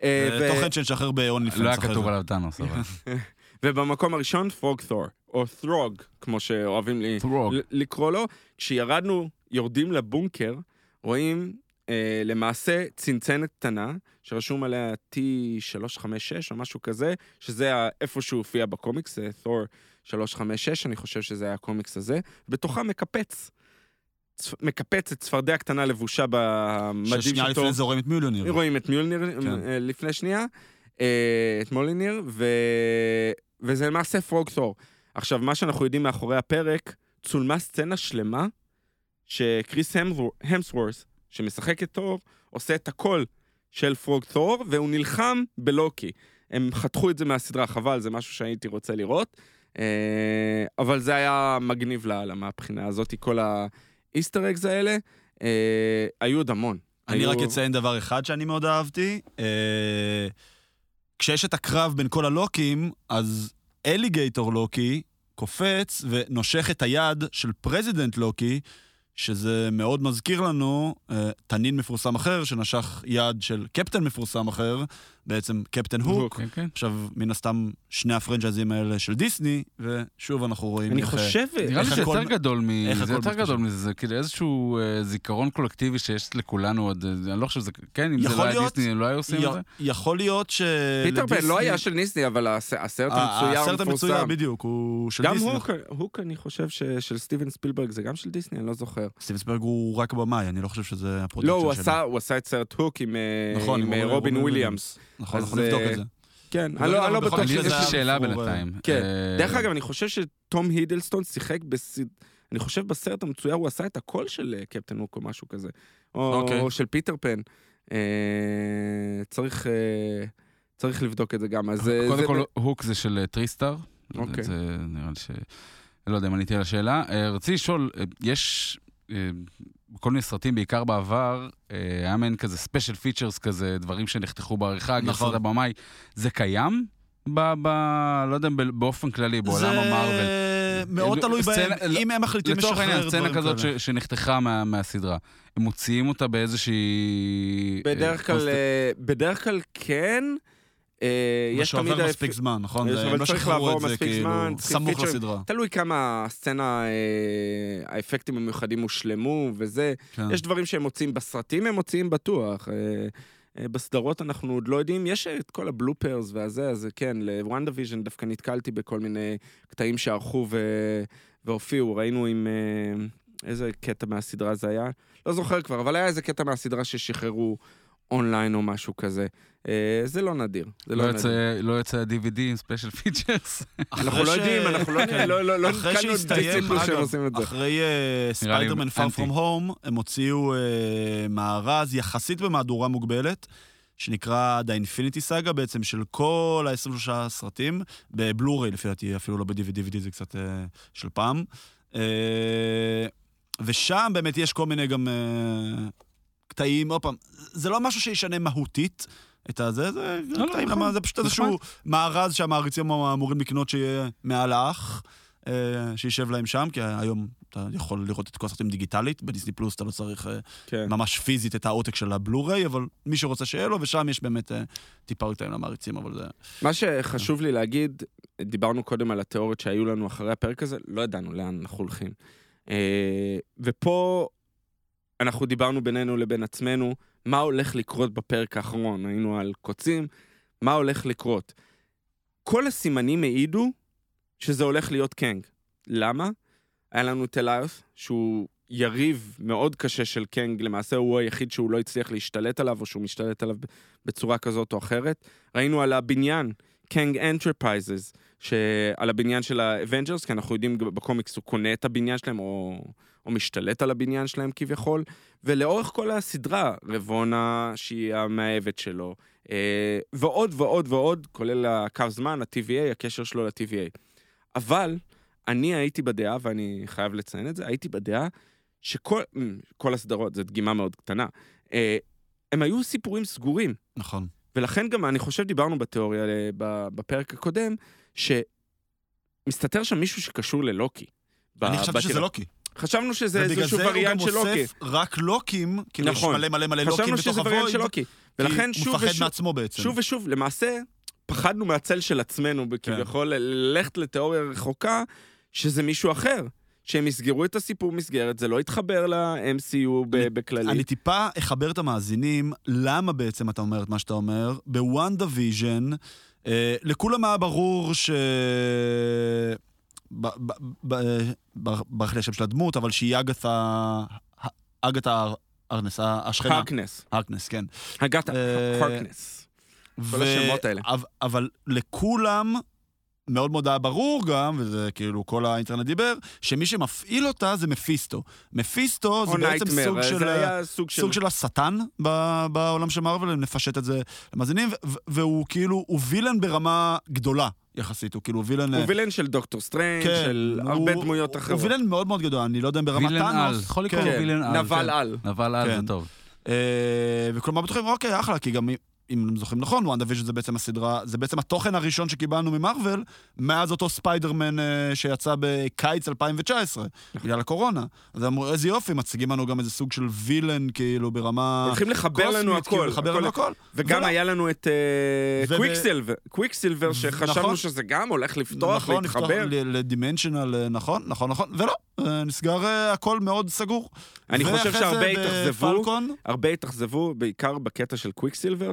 אה, זה ו- תוכן שנשחרר ב-only לא היה כתוב. עליו טאנוס, אבל. (laughs) ובמקום הראשון, פרוג תור, או ת'רוג, כמו שאוהבים לי ת'רוג. ל- לקרוא לו. כשירדנו, יורדים לבונקר, רואים אה, למעשה צנצנת קטנה, שרשום עליה T356 או משהו כזה, שזה איפה שהוא הופיע בקומיקס, זה תור 356, אני חושב שזה היה הקומיקס הזה, בתוכה מקפץ. צפ- מקפץ את צפרדע קטנה לבושה במדים ששנייה. לפני זה רואים את מיוליוניר. רואים את מיולניר כן. אה, לפני שנייה, אה, את מוליניר, ו... וזה למעשה פרוג תור. עכשיו, מה שאנחנו יודעים מאחורי הפרק, צולמה סצנה שלמה שקריס המסוור- המסוורס, שמשחק את תור, עושה את הכל של פרוג תור, והוא נלחם בלוקי. הם חתכו את זה מהסדרה, חבל, זה משהו שהייתי רוצה לראות. אה, אבל זה היה מגניב לאללה מהבחינה הזאת, כל האיסטר אגס האלה. אה, היו עוד המון. אני היו- רק אציין דבר אחד שאני מאוד אהבתי. אה, כשיש את הקרב בין כל הלוקים, אז alligator לוקי קופץ ונושך את היד של president לוקי, שזה מאוד מזכיר לנו אה, תנין מפורסם אחר שנשך יד של קפטן מפורסם אחר, בעצם קפטן הוק. כן, כן. עכשיו, מן הסתם, שני הפרנצ'ייזים האלה של דיסני, ושוב אנחנו רואים אני איך, אה, חושב... נראה לי שזה יותר גדול מ... איך זה יותר. גדול מזה, זה כאילו איזשהו אה, זיכרון קולקטיבי שיש לכולנו עוד, אה, אני לא חושב שזה, כן, אם זה לא היה דיסני, הם לא היו עושים את זה? יכול להיות ש... פיטר פן לא היה של דיסני, אבל הס- הסרט המצויר הסרט המצויר. בדיוק, הוא של גם דיסני. הוק, הוק, אני חושב של סטיבן ספילברג זה גם של דיסני, אני לא זוכר. סטיבן ספילברג הוא רק במאי, אני לא חושב שזה לא, הפרודקציה הוא שלו. עשה- הוא עשה את סרט הוק עם אה, נכון, רובין וויליאמס. נכון, אנחנו נבדוק אה, את זה. כן, אני לא- אני לא בכל בטוח שזה... יש לי שאלה הבחור, בינתיים. כן. אה, דרך אגב, אני חושב שתום הידלסטון שיחק בסד... אני חושב בסרט המצויר הוא עשה את הקול של אה, קפטן הוק או משהו כזה. או אוקיי. או של פיטר פן. אה, צריך... אה, צריך לבדוק את זה גם. אז אה, קודם זה- כל, הוק זה של אה, טריסטאר. אוקיי. זה נראה לי ש... לא יודע אם עניתי על השאלה. אה, רציתי לשאול, אה, יש אה, בכל מיני סרטים, בעיקר בעבר, אה, היה מעין כזה special features כזה, דברים שנחתכו בעריכה, נכון. גרסת הבמאי. זה קיים? ב... ב... לא יודע, ב- באופן כללי, בעולם המרוויל. זה מאוד אה, תלוי סצנה- בהם, אם הם מחליטים לצורך לשחרר העניין, דברים סצנה כזאת כאלה. ש- שנחתכה מה- מהסדרה, הם מוציאים אותה באיזושהי... אה, בדרך כלל, בדרך כלל כן. אה, יש תמיד... שעובר האפ- מספיק זמן, נכון? זה- אבל לא צריך שחררו לעבור את זה מספיק כאילו זמן, סמוך. לסדרה. תלוי כמה הסצנה, אה, האפקטים המיוחדים הושלמו וזה. כן. יש דברים שהם מוצאים בסרטים, הם מוצאים בטוח. אה, בסדרות אנחנו עוד לא יודעים. יש את כל ה bloopers והזה, אז כן, ל WandaVision דווקא נתקלתי בכל מיני קטעים שערכו ו- והופיעו. ראינו עם... איזה קטע מהסדרה זה היה? לא זוכר כבר, אבל היה איזה קטע מהסדרה ששחררו אונליין או משהו כזה. אה, זה לא נדיר. זה לא לא יוצא- נדיר. לא יוצא ה-DVD עם special (laughs) features. אנחנו לא יודעים, אנחנו לא כן. לא- לא- לא אחרי נתקלנו שהסתיים, בסיפור שהם אגב, עושים את זה. אחרי ספיידרמן אנטי. From Home, הם הוציאו uh, מארז יחסית במהדורה מוגבלת, שנקרא The Infinity Saga, בעצם של כל ה-23 סרטים, בבלוריי לפי דעתי, אפילו לא ב-DVD, זה קצת uh, של פעם. ושם באמת יש כל מיני גם קטעים, עוד פעם, זה לא משהו שישנה מהותית. את הזה, זה לא, קטעים, נכון. למה זה פשוט איזשהו מארז שהמעריצים אמורים לקנות שיהיה מעל האח. אה, שישב להם שם, כי היום אתה יכול לראות את כל הסרטים דיגיטלית, בדיסני פלוס אתה לא צריך אה, כן. ממש פיזית את העותק של הבלו-ריי, אבל מי שרוצה שיהיה לו, ושם יש באמת אה, טיפה יותר למעריצים, אבל זה... מה שחשוב לי להגיד, דיברנו קודם על התיאוריות שהיו לנו אחרי הפרק הזה, לא ידענו לאן אנחנו הולכים. אה, ופה אנחנו דיברנו בינינו לבין עצמנו, מה הולך לקרות בפרק האחרון, היינו על קוצים, מה הולך לקרות. כל הסימנים העידו שזה הולך להיות קנג. למה? היה לנו אלאיות', שהוא יריב מאוד קשה של קנג, למעשה הוא היחיד שהוא לא הצליח להשתלט עליו, או שהוא משתלט עליו בצורה כזאת או אחרת. ראינו על הבניין, קנג Enterprises, שעל הבניין של האבנג'רס, כי אנחנו יודעים בקומיקס הוא קונה את הבניין שלהם, או, או משתלט על הבניין שלהם כביכול, ולאורך כל הסדרה, רבונה, שהיא המאהבת שלו, אה, ועוד ועוד ועוד, כולל הקו זמן, ה-TVA, הקשר שלו ל-TVA. אבל אני הייתי בדעה, ואני חייב לציין את זה, הייתי בדעה שכל אמ, כל הסדרות, זו דגימה מאוד קטנה, אה, הם היו סיפורים סגורים. נכון. ולכן גם, אני חושב, דיברנו בתיאוריה אה, בפרק הקודם, שמסתתר שם מישהו שקשור ללוקי. אני חשבתי שזה לוקי. חשבנו שזה ובגלל איזשהו זה הוא גם וריאנט של לוקי. אוסף רק לוקים, כאילו יש נכון. מלא מלא מלא לוקים חשבנו בתוך שזה וריאנט של הוויד, לוקי. כי ולכן שוב הוא מפחד ושוב, מעצמו בעצם. שוב ושוב, למעשה, פחדנו מהצל של עצמנו, כן. כביכול, ללכת לתיאוריה רחוקה, שזה מישהו אחר. שהם יסגרו את הסיפור מסגרת, זה לא יתחבר ל-MCU בכללי. אני טיפה אחבר את המאזינים, למה בעצם אתה אומר את מה שאתה אומר. בוונדה ויז'ן, אה, לכולם היה ברור ש... ברח לי השם של הדמות, אבל שהיא אגתה... אגתה הארקנס, השכנה. הרקנס. הרקנס, כן. אגתה, הרקנס. כל השמות האלה. אבל, לכולם מאוד מאוד היה ברור גם, וזה כאילו כל האינטרנט דיבר, שמי שמפעיל אותה זה מפיסטו. מפיסטו זה בעצם סוג של... היה סוג של... סוג של השטן בעולם של מארוול, נפשט את זה למאזינים, והוא כאילו, הוא villain ברמה גדולה יחסית, הוא כאילו villain... הוא villain של דוקטור סטרנג', כן, של הוא- הרבה דמויות הוא אחרות. villain מאוד מאוד גדול, אני לא יודע אם ברמת villain על, ת'אנוס. יכול. לקרוא לו כן, villain על. נבל כן. על. נבל על כן. זה טוב. אה, וכלומר בטוחים, אוקיי, אחלה, כי גם אם הם זוכרים נכון, וונדה ויז'ן זה בעצם הסדרה, זה בעצם התוכן הראשון שקיבלנו ממארוול, מאז אותו ספיידרמן אה, שיצא בקיץ 2019, בגלל הקורונה. אז אמרו, איזה יופי, מציגים לנו גם איזה סוג של villain, כאילו, ברמה... הולכים לחבר לנו קוסמית, כאילו, הכל. לחבר הכל. לנו הכל. וגם ולא. היה לנו את וב- קוויקסילבר, קוויקסילבר שחשבנו נכון. שזה גם הולך לפתוח, נכון, להתחבר. ל- ל dimensional, אה, נכון, נכון, נכון, ולא, אה, נסגר אה, הכל מאוד סגור. אני חושב שהרבה התאכזבו, הרבה התאכזבו, בעיקר בקטע של קוויקסילבר,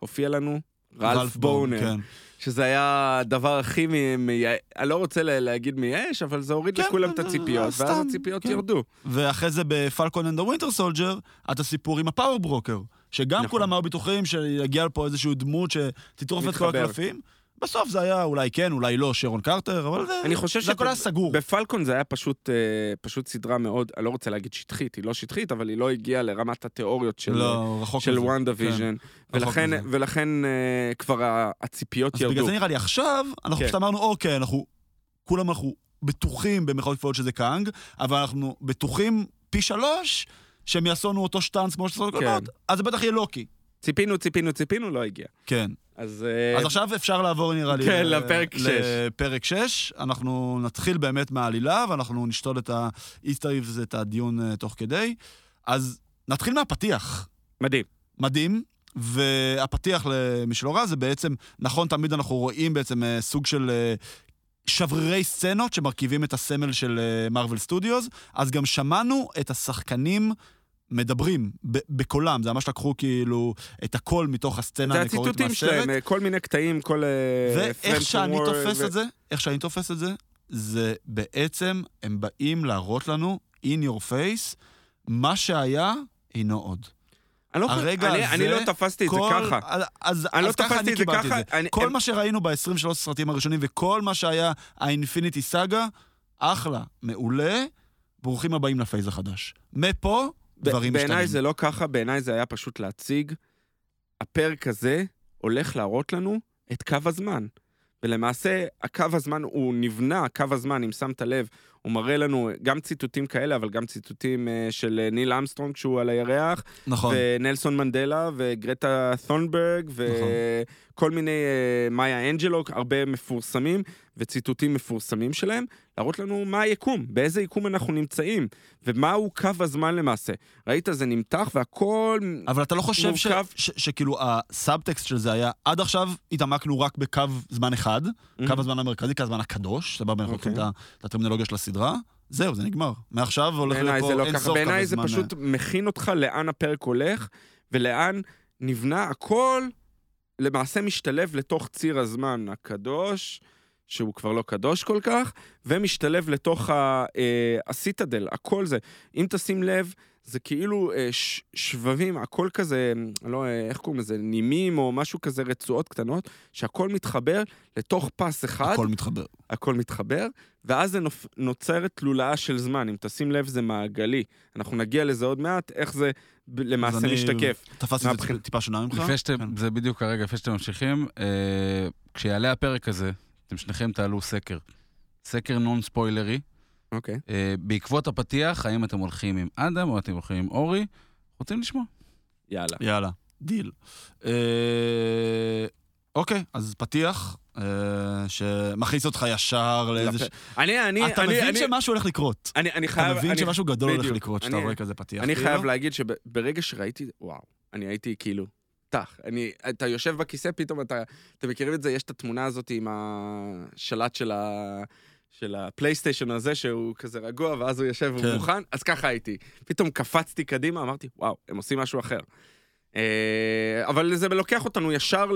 שהופיע לנו רלף בונר, כן. שזה היה הדבר הכי מ- מייאש, אני לא רוצה להגיד מייאש, אבל זה הוריד כן, לכולם את הציפיות, ואז סתם, הציפיות כן. ירדו. ואחרי זה בפלקון and ה Winter Soldier, את הסיפור עם ה Power Broker. שגם נכון. כולם היו בטוחים שיגיע לפה איזושהי דמות שתטרוף את כל. הקלפים. בסוף זה היה אולי כן, אולי לא, שרון קרטר, אבל זה... אני חושב זה הכל היה סגור. בפלקון זה היה פשוט, אה, פשוט סדרה מאוד, אני לא רוצה להגיד שטחית, היא לא שטחית, אבל היא לא הגיעה לרמת התיאוריות של, לא, של מזה. וונדה ויז'ן, ולכן, מזה. ולכן אה, כבר הציפיות אז ירדו. בגלל זה נראה לי עכשיו, אנחנו כן. פשוט אמרנו, אוקיי, אנחנו, כולם אנחנו בטוחים במרכאות כפולות שזה קאנג, אבל אנחנו בטוחים פי שלוש שהם יעשו לנו אותו שטאנץ כמו שעשו כן. קודמות, אז זה בטח יהיה לוקי. ציפינו, ציפינו, ציפינו, לא הגיע. כן. אז... אז עכשיו אפשר לעבור נראה לי... כן, לפרק שש. לפרק 6. אנחנו נתחיל באמת מהעלילה, ואנחנו נשתול את האיסטר איבס, את הדיון אה, תוך כדי. אז נתחיל מהפתיח. מדהים. מדהים. והפתיח, למי שלא ראה, זה בעצם, נכון, תמיד אנחנו רואים בעצם אה, סוג של אה, שברירי סצנות שמרכיבים את הסמל של מרוויל סטודיוס, אז גם שמענו את השחקנים מדברים בקולם, זה ממש לקחו כאילו את הקול מתוך הסצנה זה המקורית הציטוטים מהסרט. שלהם, אה, כל מיני קטעים, כל... אה, ואיך שאני תופס ו- את זה, איך שאני תופס את זה, זה בעצם, הם באים להראות לנו, in your face, מה שהיה אינו עוד. אני לא, הרגע אני, הזה, אני לא תפסתי את זה כל- ככה. אז, אז, אני לא אז ככה תפסתי אני את זה קיבלתי ככה. את זה. אני- כל הם- מה שראינו ב-23 סרטים הראשונים וכל מה שהיה האינפיניטי סאגה, אחלה, מעולה, ברוכים הבאים לפייז החדש. מפה, דברים משתנים. בעיניי זה לא ככה, בעיניי זה היה פשוט להציג. הפרק הזה הולך להראות לנו את קו הזמן. ולמעשה, הקו הזמן, הוא נבנה, קו הזמן, אם שמת לב, הוא מראה לנו גם ציטוטים כאלה, אבל גם ציטוטים אה, של אה, ניל אמסטרונג כשהוא על הירח, נכון. ונלסון מנדלה, וגרטה תונברג, וכל מיני, אה, מאיה אנג'לו, הרבה מפורסמים, וציטוטים מפורסמים שלהם, להראות לנו מה היקום, באיזה יקום אנחנו נמצאים, ומהו קו הזמן למעשה. ראית, זה נמתח והכל... אבל אתה לא חושב ש. ש, שכאילו הסאבטקסט של זה היה, עד עכשיו התעמקנו רק בקו זמן אחד, קו הזמן המרכזי, קו הזמן הקדוש, סבבה, אנחנו אוקיי. לוקחים את ה- את הטרמינולוגיה של הסדרה, זהו, זה נגמר. מעכשיו הולך להיות בעיניי פה זה לא אין סוף בעיניי זה פשוט מכין אותך לאן הפרק הולך, ולאן נבנה הכל, למעשה משתלב לתוך ציר הזמן הקדוש, שהוא כבר לא קדוש כל כך, ומשתלב לתוך ה- אה, הסיטדל, הכל זה. אם תשים לב, זה כאילו אה, ש- שבבים, הכל כזה, לא, אה, איך קוראים לזה, נימים או משהו כזה, רצועות קטנות, שהכל מתחבר לתוך פס אחד. הכל מתחבר. הכל מתחבר, ואז זה נופ... נוצרת לולאה של זמן. אם תשים לב, זה מעגלי. אנחנו נגיע לזה עוד מעט, איך זה ב- אז למעשה אני משתקף. תפסתי את זה טיפה שונה ממך. לפני שאתם, כן. זה בדיוק הרגע, לפני שאתם ממשיכים, אה, כשיעלה הפרק הזה, אתם שניכם תעלו סקר. סקר נון ספוילרי. אוקיי. אה, בעקבות הפתיח, האם אתם הולכים עם אדם או אתם הולכים עם אורי? רוצים לשמוע. יאללה. יאללה, דיל. אה, אוקיי, אז פתיח אה, שמכניס אותך ישר לאיזה... אני, אני, אתה אני, מבין אני, שמשהו הולך לקרות. אני, אני אתה חייב... מבין אני, שמשהו גדול הולך בדיוק. לקרות כשאתה אני- רואה כזה פתיח. אני כאילו. חייב להגיד שברגע שראיתי, וואו, אני הייתי כאילו, טח. אני, אתה יושב בכיסא, פתאום אתה, אתם מכירים את זה? יש את התמונה הזאת עם השלט של ה... של הפלייסטיישן הזה, שהוא כזה רגוע, ואז הוא יושב והוא כן. מוכן, אז ככה הייתי. פתאום קפצתי קדימה, אמרתי, וואו, הם עושים משהו אחר. אה, אבל זה לוקח אותנו ישר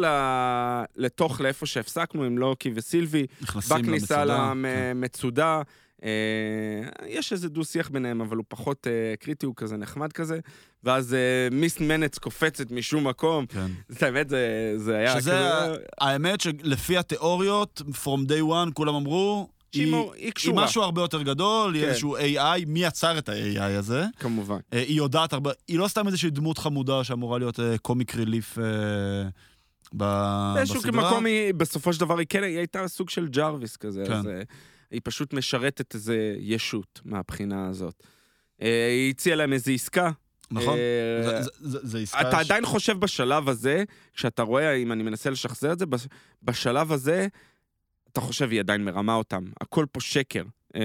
לתוך, לאיפה שהפסקנו עם לוקי וסילבי, נכנסים בכניסה למצודה, כן. אה, יש איזה דו-שיח ביניהם, אבל הוא פחות אה, קריטי, הוא כזה נחמד כזה. ואז אה, מיס מינטס קופצת משום מקום. כן. זה האמת, זה, זה היה שזה, כאילו... האמת שלפי התיאוריות, From day one, כולם אמרו, היא היא היא קשורה, משהו הרבה יותר גדול, היא כן. איזשהו AI, מי יצר את ה-AI הזה? כמובן. אה, היא יודעת הרבה, היא לא סתם איזושהי דמות חמודה שאמורה להיות comic relief אה, ב- באיזשהו בסדרה. מקום היא, בסופו של דבר, היא כן, היא הייתה סוג של ג'רוויס כזה, כן. אז אה, היא פשוט משרתת איזה ישות מהבחינה הזאת. אה, היא הציעה להם איזו עסקה. נכון. אה, זה- זה- זה זה עסקה... אתה ש- עדיין חושב בשלב הזה, כשאתה רואה, אם אני מנסה לשחזר את זה, בש- בשלב הזה, אתה חושב, היא עדיין מרמה אותם. הכל פה שקר. אה,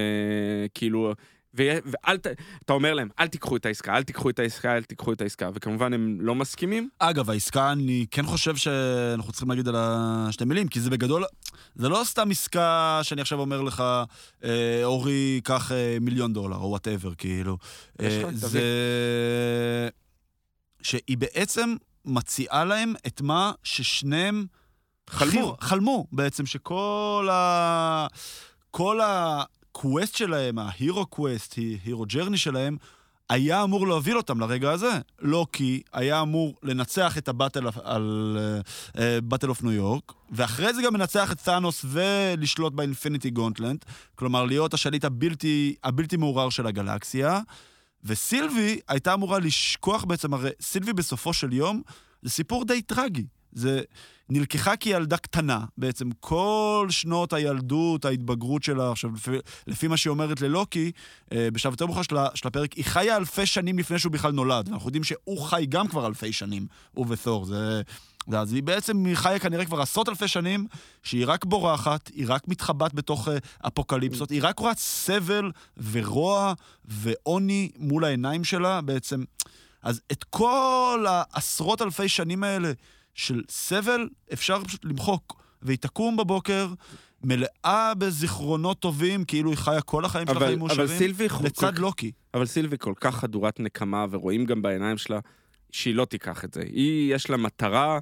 כאילו, ואל. אתה אומר להם, אל תיקחו את העסקה, אל תיקחו את העסקה, אל תיקחו את העסקה. וכמובן, הם לא מסכימים. אגב, העסקה, אני כן חושב שאנחנו צריכים להגיד על השתי מילים, כי זה בגדול, זה לא סתם עסקה שאני עכשיו אומר לך, אה, אורי, קח אה, מיליון דולר, או whatever, כאילו. אה, תביא. זה... שהיא בעצם מציעה להם את מה ששניהם... חלמו. חלמו, בעצם, שכל ה... כל ה quest שלהם, ה hero quest, hero journey שלהם, היה אמור להוביל אותם לרגע הזה. לוקי היה אמור לנצח את ה battle על battle of ניו יורק, ואחרי זה גם לנצח את ת'אנוס ולשלוט ב Infinity Gauntlet, כלומר להיות השליט הבלתי, הבלתי מעורר של הגלקסיה. וסילבי הייתה אמורה לשכוח בעצם, הרי סילבי בסופו של יום זה סיפור די טרגי. זה נלקחה כילדה קטנה, בעצם כל שנות הילדות, ההתבגרות שלה, עכשיו, לפי, לפי מה שהיא אומרת ללוקי, אה, בשלב יותר מאוחר של, של הפרק, היא חיה אלפי שנים לפני שהוא בכלל נולד, ואנחנו יודעים שהוא חי גם כבר אלפי שנים, הוא ותור, זה... אז היא בעצם, חיה כנראה כבר עשרות אלפי שנים, שהיא רק בורחת, היא רק מתחבאת בתוך אה, אפוקליפסות, היא רק רואה סבל ורוע ועוני מול העיניים שלה, בעצם. אז את כל העשרות אלפי שנים האלה של סבל, אפשר פשוט למחוק. והיא תקום בבוקר, מלאה בזיכרונות טובים, כאילו היא חיה כל החיים של אבל, החיים אבל מאושרים, סילבי... כל- לצד לוקי. אבל סילבי כל כך חדורת נקמה, ורואים גם בעיניים שלה שהיא לא תיקח את זה. היא, יש לה מטרה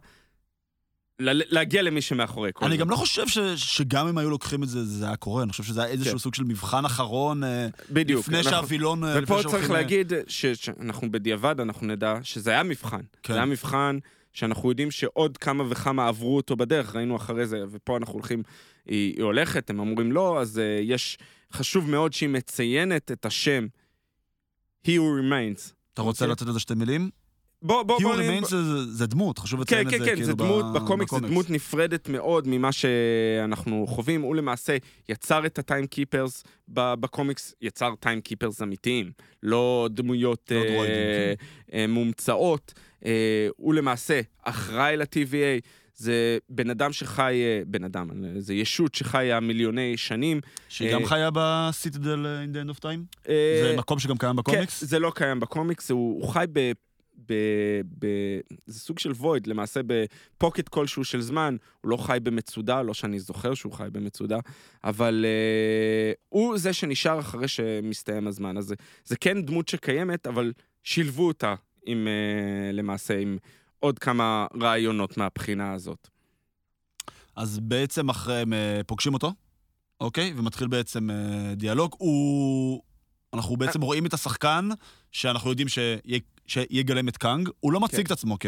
להגיע למי שמאחורי כל אני זה. גם לא חושב ש, שגם אם היו לוקחים את זה, זה היה קורה. אני חושב שזה היה איזשהו כן. סוג של מבחן אחרון אה, בדיוק. לפני אנחנו- שהווילון... אה, ופה צריך אה, להגיד שאנחנו בדיעבד, אנחנו נדע שזה היה מבחן. כן. זה היה מבחן שאנחנו יודעים שעוד כמה וכמה עברו אותו בדרך, ראינו אחרי זה, ופה אנחנו הולכים, היא, היא הולכת, הם אמורים לא, אז uh, יש, חשוב מאוד שהיא מציינת את השם He who remains. אתה רוצה אוקיי. לתת לזה שתי מילים? בוא, בוא, He בוא... נ- Remains זה- זה דמות, חשוב כן, לציין את כן, זה כן, כאילו זה דמות, ב- בקומיקס זה דמות נפרדת מאוד ממה שאנחנו חווים. הוא למעשה יצר את הטיים קיפרס בקומיקס, יצר טיים קיפרס אמיתיים, לא דמויות לא אה, דרואידים, אה, מומצאות. אה, הוא למעשה אחראי ל-TVA. זה בן אדם שחי, אה, בן אדם, זה ישות שחיה מיליוני שנים. שהיא גם אה, חיה בסיטדל in the end of time? אה, זה מקום שגם קיים בקומיקס? כן, זה לא קיים בקומיקס, הוא, הוא חי ב... ב. זה סוג של וויד, למעשה בפוקט כלשהו של זמן, הוא לא חי במצודה, לא שאני זוכר שהוא חי במצודה, אבל uh, הוא זה שנשאר אחרי שמסתיים הזמן. אז זה, זה כן דמות שקיימת, אבל שילבו אותה עם, uh, למעשה, עם עוד כמה רעיונות מהבחינה הזאת. אז בעצם אחרי הם אה, פוגשים אותו, אוקיי? ומתחיל בעצם אה, דיאלוג. הוא... אנחנו בעצם רואים את השחקן, שאנחנו יודעים שיה- שיגלם את קאנג. הוא לא מציג כן. את עצמו כ...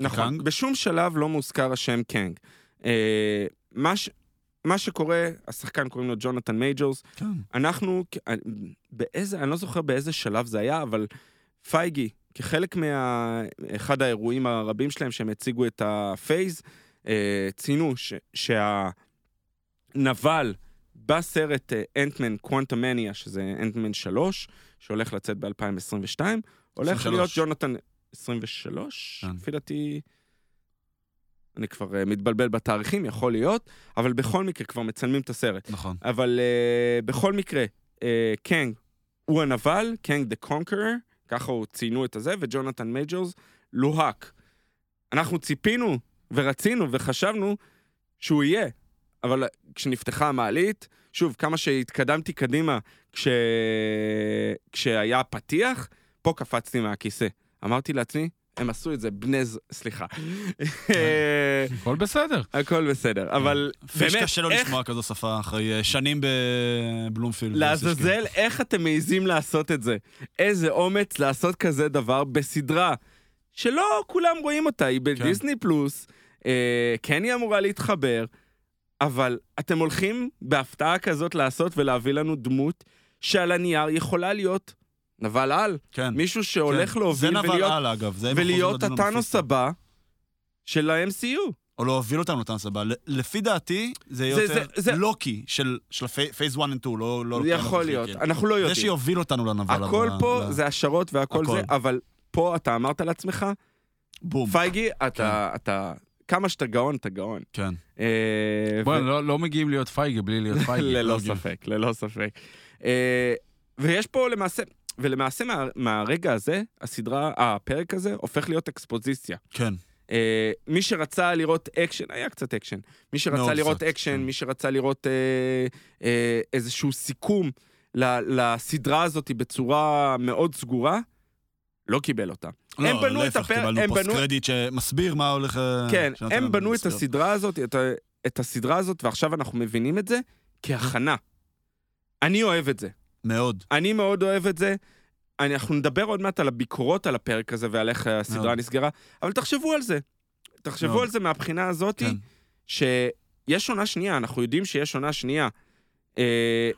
נכון, קאנג. בשום שלב לא מוזכר השם קאנג. אה, מה, ש... מה שקורה, השחקן קוראים לו ג'ונתן מייג'ורס, כן. אנחנו, כ- באיזה, אני לא זוכר באיזה שלב זה היה, אבל פייגי, כחלק מאחד האירועים הרבים שלהם שהם הציגו את ה phase, אה, ציינו ש, שהנבל בסרט אה, אנטמן קוונטמניה, שזה אנטמן 3, שהולך לצאת ב-2022, הולך 23. להיות ג'ונתן... 23? כן. לפי דעתי... אני כבר אה, מתבלבל בתאריכים, יכול להיות, אבל בכל מקרה כבר מצלמים את הסרט. נכון. אבל uh, בכל מקרה, uh, קנג הוא הנבל, קנג the Conqueror, ככה הוא ציינו את הזה, וג'ונתן מייג'ורס לוהק. אנחנו ציפינו ורצינו וחשבנו שהוא יהיה, אבל כשנפתחה המעלית, שוב, כמה שהתקדמתי קדימה כש... כשהיה פתיח, פה קפצתי מהכיסא. אמרתי לעצמי, הם עשו את זה, בני ז... סליחה. (laughs) הכל בסדר. הכל בסדר, אבל פיש באמת, קשה לו איך לשמוע כזו שפה אחרי אה, שנים בבלומפילד. לעזאזל, איך אתם מעיזים לעשות את זה? איזה אומץ לעשות כזה דבר בסדרה שלא כולם רואים אותה, היא בדיסני פלוס, אה, כן היא אמורה להתחבר, אבל אתם הולכים בהפתעה כזאת לעשות ולהביא לנו דמות שעל הנייר יכולה להיות נבל על, כן. מישהו שהולך כן. להוביל זה נבל ולהיות, על, אגב. זה ולהיות הטאנוס. הבא של ה-MCU. או להוביל אותנו לטאנוס הבא. לפי דעתי, זה זה- יותר זה- זה- לוקי של Phase 1 ו 2, לא... לא זה כן, יכול הנוכחי, להיות, כן. אנחנו לא זה יודעים. שיוביל אותנו לנבל הבא. הכל פה ל- זה השערות והכל הכל. זה, אבל פה אתה אמרת לעצמך, בום. פייגי, אתה, אתה, כמה שאתה גאון, אתה גאון. כן. אה, בוא, ו- לא- לא מגיעים להיות פייגי בלי להיות (laughs) פייגי. ללא לא. ספק, ללא ספק. אה, ויש פה למעשה, ולמעשה מה, מהרגע הזה, הסדרה, הפרק הזה, הופך להיות אקספוזיציה. כן. אה, מי שרצה לראות אקשן, היה קצת אקשן. מי שרצה לראות קצת, אקשן, כן. מי שרצה לראות אה, אה, איזשהו סיכום ל- לסדרה הזאת בצורה מאוד סגורה, לא קיבל אותה. הם לא, בנו את להפך, הפרק, קיבלנו הם פוסט בנו, קרדיט שמסביר מה הולך... אה, כן, הם בנו את. הסדרה הזאת, את, את הסדרה הזאת, ועכשיו אנחנו מבינים את זה כהכנה. אני אוהב את זה. מאוד. אני מאוד אוהב את זה. אני, אנחנו נדבר עוד מעט על הביקורות על הפרק הזה ועל איך הסדרה מאוד. נסגרה, אבל תחשבו על זה. תחשבו מאוד. על זה מהבחינה הזאת, כן. שיש עונה שנייה, אנחנו יודעים שיש עונה שנייה. אה,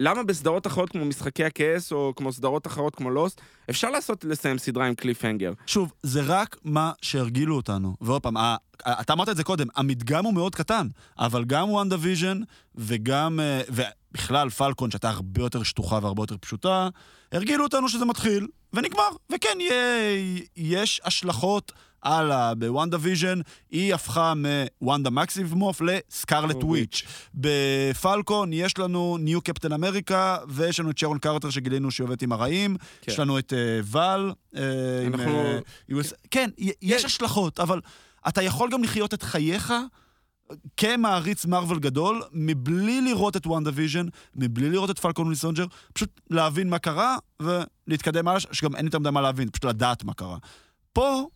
למה בסדרות אחרות כמו משחקי הכס, או כמו סדרות אחרות כמו לוסט, אפשר לעשות, לסיים סדרה עם קליפהנגר. שוב, זה רק מה שהרגילו אותנו. ועוד פעם, אתה אמרת את זה קודם, המדגם הוא מאוד קטן, אבל גם וונדה ויז'ן וגם, אה, ובכלל פלקון, שהייתה הרבה יותר שטוחה והרבה יותר פשוטה, הרגילו אותנו שזה מתחיל ונגמר. וכן, יש השלכות הלאה. בוונדה ויז'ן היא הפכה מוונדה מקסימוף לסקארלט אוקיי. וויץ'. בפלקון יש לנו new קפטן אמריקה, ויש לנו את שרון קרטר שגילינו שהיא עובדת עם הרעים. כן. יש לנו את אה, ואל. עם, אנחנו- אה, US... כן, י- יש השלכות, אבל אתה יכול גם לחיות את חייך כמעריץ מארוול גדול, מבלי לראות את וונדה ויז'ן, מבלי לראות את פלקון וניסונג'ר, פשוט להבין מה קרה ולהתקדם הלאה, שגם אין יותר מדי מה להבין, פשוט לדעת מה קרה. פה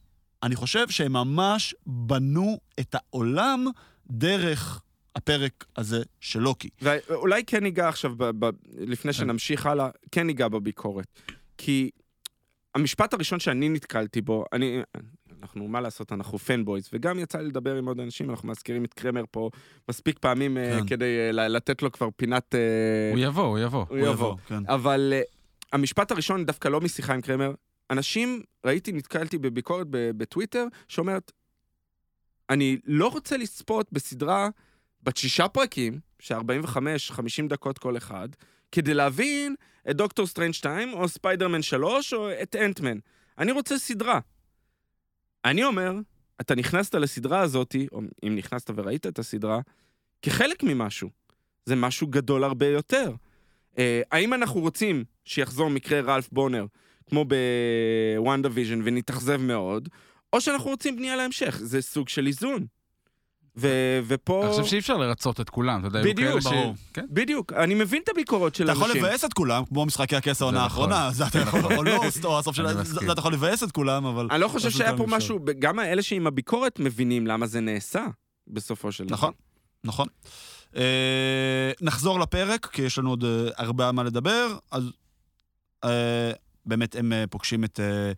אני חושב שהם ממש בנו את העולם דרך הפרק הזה של לוקי. ואולי כן ניגע עכשיו, ב- ב- לפני כן. שנמשיך הלאה, כן ניגע בביקורת. כי המשפט הראשון שאני נתקלתי בו, אני... אנחנו, מה לעשות, אנחנו פנבויז, וגם יצא לי לדבר עם עוד אנשים, אנחנו מזכירים את קרמר פה מספיק פעמים אה, כן. כדי אה, ל- לתת לו כבר פינת... אה, הוא יבוא, הוא יבוא. הוא יבוא. כן. אבל uh, המשפט הראשון, דווקא לא משיחה עם קרמר, אנשים, ראיתי, נתקלתי בביקורת בטוויטר, שאומרת, אני לא רוצה לצפות בסדרה בת שישה פרקים, ש-45-50 דקות כל אחד, כדי להבין את דוקטור סטרנג' 2, או ספיידרמן 3, או את אנטמן. אני רוצה סדרה. אני אומר, אתה נכנסת לסדרה הזאת, או אם נכנסת וראית את הסדרה, כחלק ממשהו. זה משהו גדול הרבה יותר. אה, האם אנחנו רוצים שיחזור מקרה רלף בונר, כמו בוונדה ויז'ן, ונתאכזב מאוד, או שאנחנו רוצים בנייה להמשך? זה סוג של איזון. ו- ופה... אני חושב שאי אפשר לרצות את כולם, אתה יודע, בדיוק, כאלה ש- ברור. כן. בדיוק, אני מבין את הביקורות של אתה אנשים. יכול לבאס את כולם, כמו משחקי הכס העונה זה האחרונה, זה אתה יכול, או (laughs) לא, או הסוף של... זה. אתה יכול לבאס את כולם, אבל... אני לא חושב פשוט שהיה פה. משהו, גם האלה שעם הביקורת מבינים למה זה נעשה, בסופו של דבר. נכון, נכון. אה, נחזור לפרק, כי יש לנו עוד אה, הרבה מה לדבר, אז אה, באמת הם אה, פוגשים את... אה,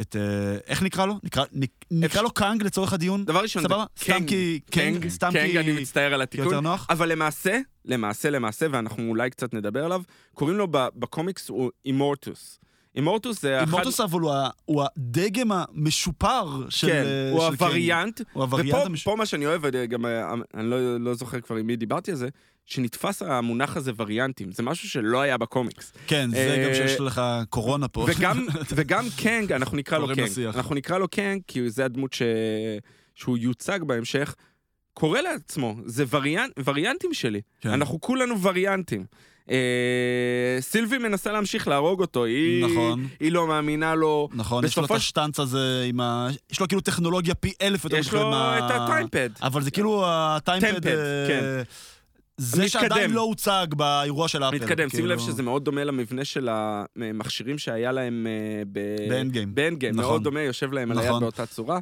את אה, איך נקרא לו? נקרא, נק- נקרא לו קאנג לצורך הדיון? דבר ראשון, סבבה? סתם כי... קנג, סתם כי... אני מצטער על התיקון. יותר נוח? אבל למעשה, למעשה, למעשה, ואנחנו אולי קצת נדבר עליו, קוראים לו בקומיקס הוא אימורטוס. אימורטוס זה אחד... אימורטוס אבל הוא הוא הדגם המשופר של... כן, הוא של קנג. הווריאנט, הוא הווריאנט ופה המשופר. פה מה שאני אוהב, גם, אני לא, לא זוכר כבר עם מי דיברתי על זה, שנתפס המונח הזה וריאנטים. זה משהו שלא היה בקומיקס. כן, זה אה, גם שיש לך קורונה פה. וגם, (laughs) וגם קנג, אנחנו נקרא לו קנג. לשיח. אנחנו נקרא לו קנג, כי זה הדמות ש... שהוא יוצג בהמשך. קורא לעצמו, זה וריאנט, וריאנטים שלי. כן. אנחנו כולנו וריאנטים. אה, סילבי מנסה להמשיך להרוג אותו, היא, נכון. היא לא מאמינה לו. נכון, יש לו את השטנץ הזה עם ה... יש לו כאילו טכנולוגיה פי אלף יותר יש לו את הטיימפד. אבל זה כאילו הטיימפד... טיימפד, אה, כן. זה מתקדם. שעדיין לא הוצג באירוע של אפל. מתקדם, שים כאילו, לב שזה מאוד דומה למבנה של המכשירים שהיה להם אה, ב- באנד גיים. נכון. מאוד דומה, יושב להם על היד נכון. באותה צורה.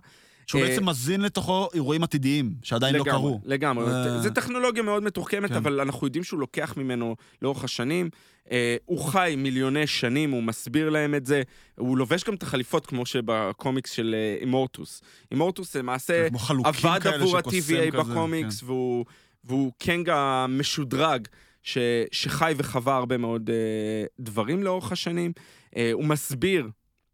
שהוא אה, בעצם מזין לתוכו אירועים עתידיים, שעדיין לא לגמרי, קרו. לגמרי. אה, זה טכנולוגיה מאוד מתוחכמת, כן. אבל אנחנו יודעים שהוא לוקח ממנו לאורך השנים. אה, הוא חי מיליוני שנים, הוא מסביר להם את זה. הוא לובש גם את החליפות, כמו שבקומיקס של אימורטוס. אימורטוס למעשה עבד עבור ה-TVA בקומיקס, כן. והוא, והוא קנג המשודרג, ש, שחי וחווה הרבה מאוד אה, דברים לאורך השנים. אה, הוא מסביר,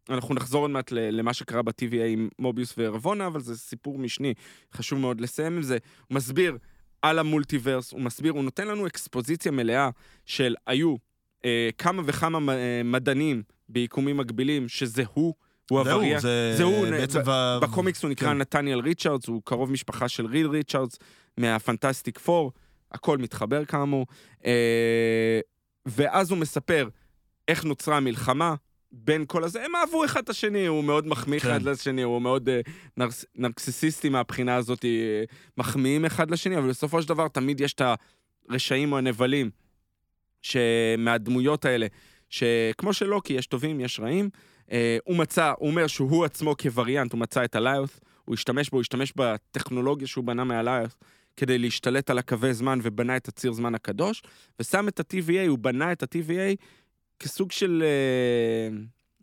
אנחנו נחזור עוד מעט למה שקרה ב-TVA עם מוביוס ורבונה, אבל זה סיפור משני, חשוב מאוד לסיים עם זה. הוא מסביר על המולטיברס, הוא מסביר, הוא נותן לנו אקספוזיציה מלאה של היו אה, כמה וכמה אה, מדענים ביקומים מקבילים, שזה הוא, הווריאנט. זה זה הוא, בעצם... ב- ב- בקומיקס הוא נקרא כן. נתניאל ריצ'רדס, הוא קרוב משפחה של ריד ריצ'רדס מהפנטסטיק פור, הכל מתחבר כאמור. אה, ואז הוא מספר איך נוצרה המלחמה בין כל הזה, הם אהבו אחד את השני, הוא מאוד מחמיא כן. אחד לשני, הוא מאוד אה, נרס, נרקסיסיסטי מהבחינה הזאת, אה, מחמיאים אחד לשני, אבל בסופו של דבר תמיד יש את הרשעים או הנבלים שמהדמויות האלה, שכמו שלוקי, יש טובים, יש רעים. אה, הוא מצא, הוא אומר שהוא עצמו כווריאנט, הוא מצא את הליות', הוא השתמש בו, הוא השתמש בטכנולוגיה שהוא בנה מהליות' כדי להשתלט על הקווי זמן ובנה את הציר זמן הקדוש, ושם את ה-TVA, הוא בנה את ה-TVA כסוג של... אה,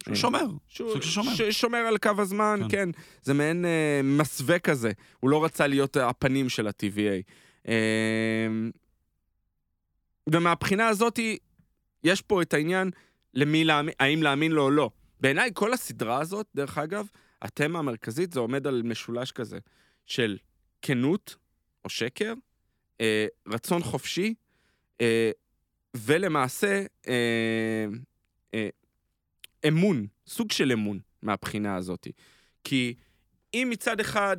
שהוא שומר. סוג של שומר. ששומר על קו הזמן, כן. כן. זה מעין אה, מסווה כזה. הוא לא רצה להיות הפנים של ה-TVA. אה, ומהבחינה הזאת, יש פה את העניין למי להאמין, האם להאמין לו או לא. בעיניי, כל הסדרה הזאת, דרך אגב, התמה המרכזית זה עומד על משולש כזה של כנות או שקר, אה, רצון חופשי, אה, ולמעשה אה, אה, אמון, סוג של אמון מהבחינה הזאת. כי אם מצד אחד,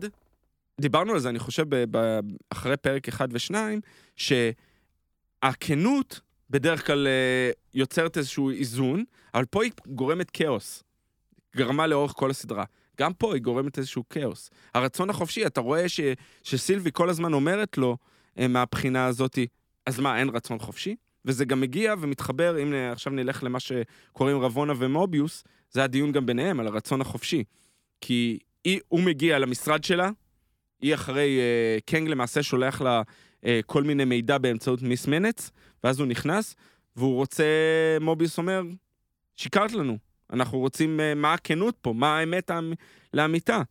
דיברנו על זה, אני חושב, ב- ב- אחרי פרק אחד ושניים, שהכנות בדרך כלל אה, יוצרת איזשהו איזון, אבל פה היא גורמת כאוס. גרמה לאורך כל הסדרה. גם פה היא גורמת איזשהו כאוס. הרצון החופשי, אתה רואה ש, שסילבי כל הזמן אומרת לו, אה, מהבחינה הזאת, אז מה, אין רצון חופשי? וזה גם מגיע ומתחבר, אם עכשיו נלך למה שקוראים רבונה ומוביוס, זה הדיון גם ביניהם, על הרצון החופשי. כי היא, הוא מגיע למשרד שלה, היא אחרי, אה, קנג למעשה שולח לה אה, כל מיני מידע באמצעות מיס מנץ, ואז הוא נכנס, והוא רוצה, מוביוס אומר, שיקרת לנו, אנחנו רוצים, אה, מה הכנות פה, מה האמת האמ- לאמיתה.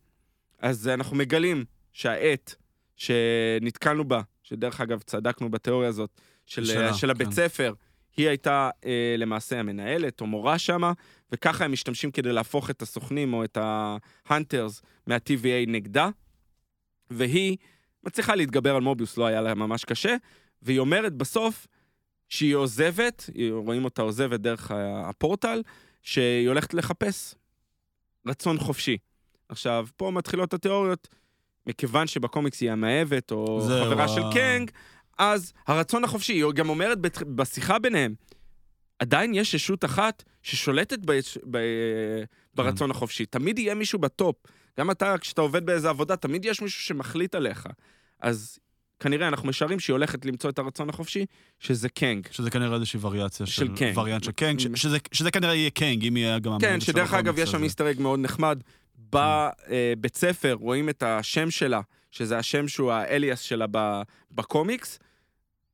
אז אנחנו מגלים שהעט שנתקלנו בה, שדרך אגב צדקנו בתיאוריה הזאת, של, שלה, של הבית כן. ספר, היא הייתה אה, למעשה המנהלת או מורה שמה, וככה הם משתמשים כדי להפוך את הסוכנים או את ההאנטרס מה-TVA נגדה, והיא מצליחה להתגבר על מוביוס, לא היה לה ממש קשה, והיא אומרת בסוף שהיא עוזבת, רואים אותה עוזבת דרך הפורטל, שהיא הולכת לחפש רצון חופשי. עכשיו, פה מתחילות התיאוריות, מכיוון שבקומיקס היא המאהבת, או חברה של קנג, אז הרצון החופשי, היא גם אומרת בשיחה ביניהם, עדיין יש ישות אחת ששולטת ב... ב... ברצון החופשי. תמיד יהיה מישהו בטופ. גם אתה, כשאתה עובד באיזה עבודה, תמיד יש מישהו שמחליט עליך. אז כנראה אנחנו משערים שהיא הולכת למצוא את הרצון החופשי, שזה קנג. שזה כנראה איזושהי וריאציה של של... קנג. וריאנט של קנג, ש- שזה- שזה כנראה יהיה קנג, אם יהיה גם... כן, שדרך אגב, יש שם הזה. Easter egg מאוד נחמד. בבית ספר רואים את השם שלה, שזה השם שהוא ה alias שלה בקומיקס,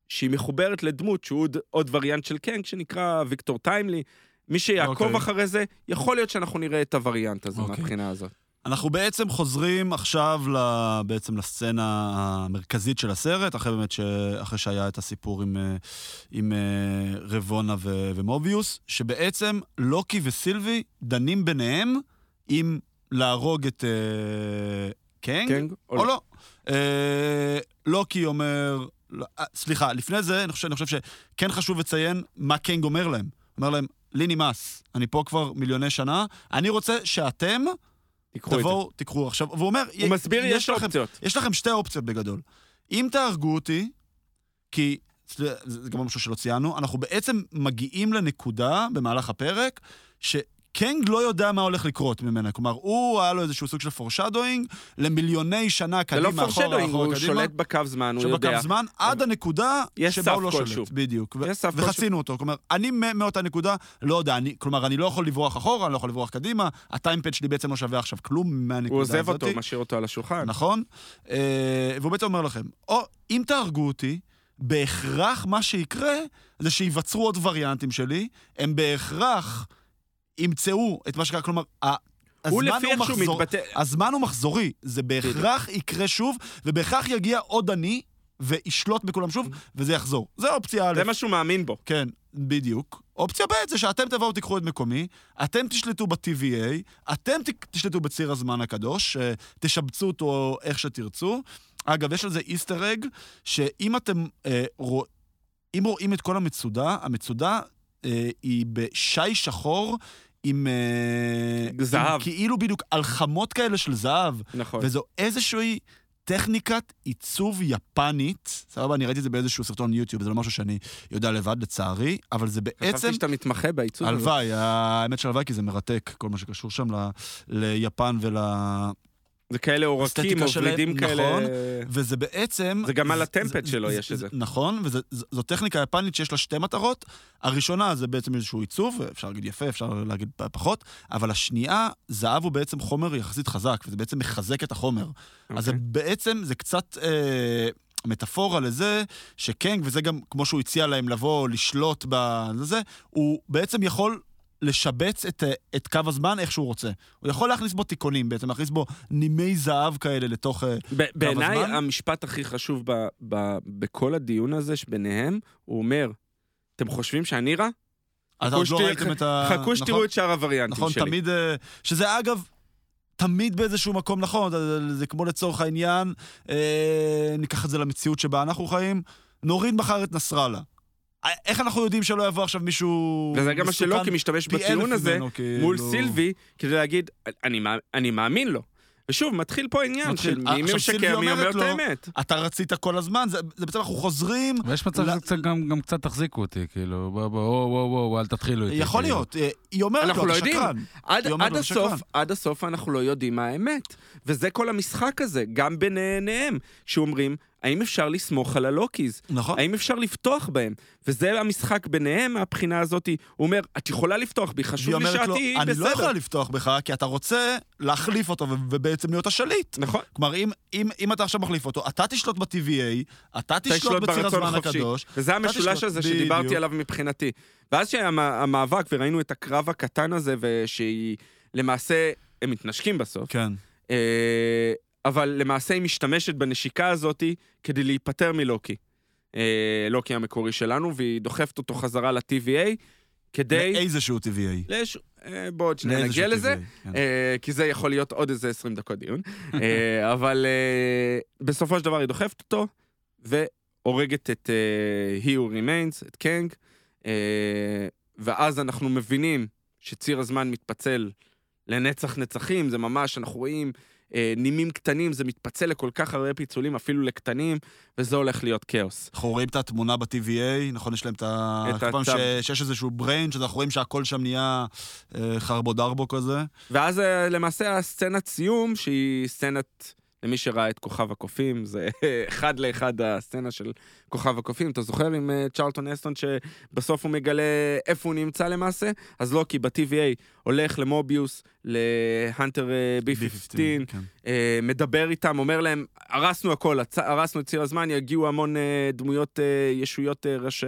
שהיא מחוברת לדמות שהוא עוד, עוד וריאנט של קנג, שנקרא ויקטור טיימלי. מי שיעקוב אוקיי. אחרי זה, יכול להיות שאנחנו נראה את הווריאנט הזה אוקיי. מהבחינה הזאת. אנחנו בעצם חוזרים עכשיו ל... בעצם לסצנה המרכזית של הסרט, אחרי באמת ש... אחרי שהיה את הסיפור עם, אה, עם אה, רבונה ו... ומוביוס, שבעצם לוקי וסילבי דנים ביניהם אם להרוג את אה, קנג, קנג או לא. אה, לוקי אומר... לא, סליחה, לפני זה אני חושב, אני חושב שכן חשוב לציין מה קנג אומר להם. אומר להם, לי נמאס, אני פה כבר מיליוני שנה, אני רוצה שאתם תיקחו את זה. תבואו, תיקחו. עכשיו, והוא אומר, הוא מסביר, יש לכם, אופציות. יש לכם שתי אופציות בגדול. אם תהרגו אותי, כי, זה גם משהו שלא ציינו, אנחנו בעצם מגיעים לנקודה במהלך הפרק, שקנג לא יודע מה הולך לקרות ממנה. כלומר, הוא, היה לו איזשהו סוג של פורשדוינג למיליוני שנה זה קדימה, לא אחורה, פורשדוינג, אחורה, הוא קדימה. שולט בקו זמן, הוא יודע. שבקו זמן, עד הנקודה שבה הוא לא. שולט. בדיוק. יש סף כלשהו. וחצינו אותו. כלומר, אני מאותה נקודה לא יודע, אני, כלומר, אני לא יכול לברוח אחורה, אני לא יכול לברוח קדימה, הטיימפד שלי בעצם לא שווה עכשיו כלום מהנקודה הוא הזאת. עוזב אותו, משאיר אותו על השולחן. נכון? אה, והוא בעצם אומר לכם, או אם תהרגו אותי, בהכרח מה שיקרה זה שייווצרו עוד וריאנטים שלי, הם בהכרח ימצאו את מה שקרה, כלומר, ה- הוא הזמן לפי הוא איך שהוא מחזור... מתבטא... הזמן הוא מחזורי, זה בהכרח יקרה שוב, ובהכרח יגיע עוד אני וישלוט בכולם שוב, וזה יחזור. זה אופציה א'. זה מה שהוא מאמין בו. כן, בדיוק. אופציה ב' זה שאתם תבואו תיקחו את מקומי, אתם תשלטו ב-TVA, אתם תשלטו בציר הזמן הקדוש, אה, תשבצו אותו איך שתרצו. אגב, יש על זה איסטר אג, שאם אתם אה, רוא... אם רואים את כל המצודה, המצודה אה, היא בשי שחור עם... אה, זהב. עם כאילו בדיוק הלחמות כאלה של זהב. נכון. וזו איזושהי טכניקת עיצוב יפנית, סבבה, אני ראיתי את זה באיזשהו סרטון יוטיוב, זה לא משהו שאני יודע לבד, לצערי, אבל זה בעצם... חשבתי שאתה מתמחה בעיצוב. הלוואי, האמת של הלוואי, כי זה מרתק, כל מה שקשור שם ל- ליפן ול... זה כאלה עורקים ורידים כאלה... נכון. וזה בעצם... זה גם על זה- שלו יש את זה. נכון, וזו טכניקה יפנית שיש לה שתי מטרות. הראשונה זה בעצם איזשהו עיצוב, אפשר להגיד יפה, אפשר להגיד פחות, אבל השנייה, זהב הוא בעצם חומר יחסית חזק, וזה בעצם מחזק את החומר. אז זה אוקיי. בעצם, זה קצת אה, מטאפורה לזה שקנג, וזה גם כמו שהוא הציע להם לבוא, לשלוט בזה, הוא בעצם יכול לשבץ את, אה, את קו הזמן איך שהוא רוצה. הוא יכול להכניס בו תיקונים, בעצם להכניס בו נימי זהב כאלה לתוך... אה, ב- בעיניי הזמן? המשפט הכי חשוב ב- ב- בכל הדיון הזה שביניהם, הוא אומר, אתם חושבים שאני רע? אז עוד לא ראיתם את ה... (laughs) חכו נכון? שתראו את שאר הווריאנטים נכון, שלי. תמיד... אה, שזה אגב... תמיד באיזשהו מקום נכון, זה- זה כמו לצורך העניין, אה, ניקח את זה למציאות שבה אנחנו חיים, נוריד מחר את נסראללה. אה, איך אנחנו יודעים שלא יבוא עכשיו מישהו וזה גם מה שלוקי משתמש בטיעון הזה ממנו, כאילו? מול סילבי, כדי להגיד, אני אני מאמין לו. ושוב, מתחיל פה עניין מתחיל. של אה, מי סילבי משקר, מי אומר אומרת את לו, האמת. אתה רצית כל הזמן, זה, זה בעצם אנחנו חוזרים, ויש מצב לא- שקצת גם גם קצת תחזיקו אותי, כאילו, בוא, בוא, וואו, וואו, וואו, אל תתחילו איתי. יכול כאילו. להיות, אה, היא אומרת אנחנו לו, לא. שקרן. עד, עד לו, הסוף, שקרן. עד הסוף אנחנו לא יודעים מה האמת. וזה כל המשחק הזה, גם ביניהם, שאומרים, האם אפשר לסמוך על הלוקיז? נכון. האם אפשר לפתוח בהם? וזה המשחק ביניהם מהבחינה הזאת. הוא אומר, את יכולה לפתוח בי, חשוב לי אומרת שאת לו, תהיי אני לא יכולה בסדר. לפתוח בך, כי אתה רוצה להחליף אותו ובעצם להיות השליט. נכון. כלומר, אם, אם, אם אתה עכשיו מחליף אותו, אתה תשלוט ב-TVA, אתה תשלוט בציר הזמן החופשי. הקדוש. וזה המשולש הזה שדיברתי. עליו מבחינתי. ואז שהיה המ- המאבק וראינו את הקרב הקטן הזה, ושהיא למעשה, הם מתנשקים בסוף, כן. אבל למעשה היא משתמשת בנשיקה הזאת כדי להיפטר מלוקי. אה, לוקי המקורי שלנו, והיא דוחפת אותו חזרה ל-TVA, כדי... לאיזשהו TVA. לש... אה, בוא עוד לאיזשהו נגיע לזה. כן. אה, כי זה יכול להיות עוד איזה 20 דקות דיון. אה, (laughs) אבל אה, בסופו של דבר היא דוחפת אותו, והורגת את אה, He Who Remains, את קנג, אה, ואז אנחנו מבינים שציר הזמן מתפצל לנצח נצחים, זה ממש, אנחנו רואים אה, נימים קטנים, זה מתפצל לכל כך הרבה פיצולים, אפילו לקטנים, וזה הולך להיות כאוס. אנחנו רואים את התמונה ב-TVA, נכון? יש להם את ה... את כל פעם. ש- שיש איזשהו בריין, שאנחנו רואים שהכל שם נהיה אה, חרבו דרבו כזה. ואז אה, למעשה הסצנת סיום, שהיא סצנת, למי שראה את כוכב הקופים, זה (laughs) אחד לאחד הסצנה של כוכב הקופים. אתה זוכר עם אה, צ'רלטון אסטון שבסוף הוא מגלה איפה הוא נמצא למעשה? אז לוקי ב-TVA הולך למוביוס, להנטר אה, B-15, כן. אה, מדבר איתם, אומר להם, הרסנו הכל, הרסנו את ציר הזמן, יגיעו המון אה, דמויות, אה, ישויות, אה, ראשי,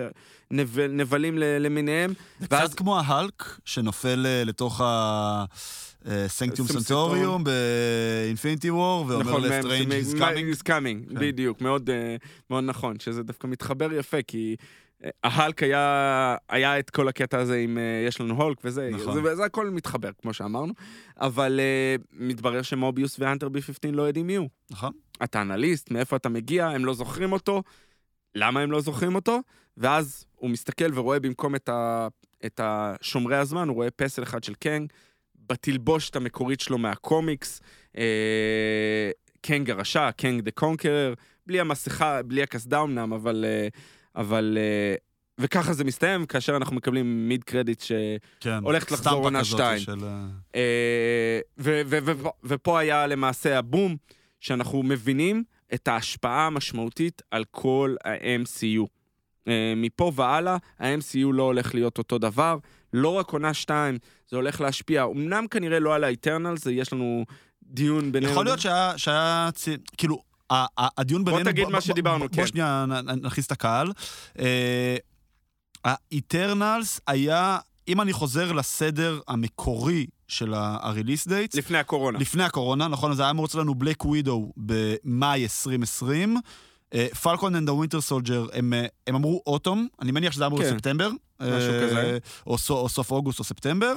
נבל, נבלים למיניהם. זה ואז- קצת כמו ההלק שנופל אה, לתוך ה... סנקטום. סנקטוריום באינפיניטי וור, ואומר נכון, לסטרנג' is coming. is coming, כן. בדיוק, מאוד, אה, מאוד נכון, שזה דווקא מתחבר יפה, כי אה, ההולק היה, היה את כל הקטע הזה עם אה, יש לנו הולק וזה, נכון. זה, זה הכל מתחבר, כמו שאמרנו, אבל אה, מתברר שמוביוס והאנטר בי-15 לא יודעים מי הוא. נכון? אתה אנליסט, מאיפה אתה מגיע, הם לא זוכרים אותו, למה הם לא זוכרים אותו? ואז הוא מסתכל ורואה במקום את, ה, את השומרי הזמן, הוא רואה פסל אחד של קנג, בתלבושת המקורית שלו מהקומיקס, אה, קנג הרשע, קנג the Conqueror, בלי המסכה, בלי הקסדה אמנם, אבל... אה, אבל אה, וככה זה מסתיים, כאשר אנחנו מקבלים מיד קרדיט ש... כן. לחזור עונה שתיים. של, אה, אה, ו- ו- ו- ופה היה למעשה הבום, שאנחנו מבינים את ההשפעה המשמעותית על כל ה-MCU. אה, מפה והלאה, ה-MCU לא הולך להיות אותו דבר. לא רק עונה 2, זה הולך להשפיע, אמנם כנראה לא על ה-Eternals, יש לנו דיון בינינו. יכול להיות שהיה, שהיה צי... כאילו, הדיון בינינו... תגיד מה שדיברנו, בוא, כן. בוא שנייה נכניס את הקהל. האיטרנלס היה, אם אני חוזר לסדר המקורי של ה-release dates, לפני הקורונה. לפני הקורונה, נכון? אז היה אמור אצלנו לנו בלק ווידו במאי 2020. Falcon and ה Winter Soldier, הם אה, הם אמרו אוטום, אני מניח שזה אמור כן. בספטמבר. משהו אה, כזה. או, או סוף אוגוסט או ספטמבר.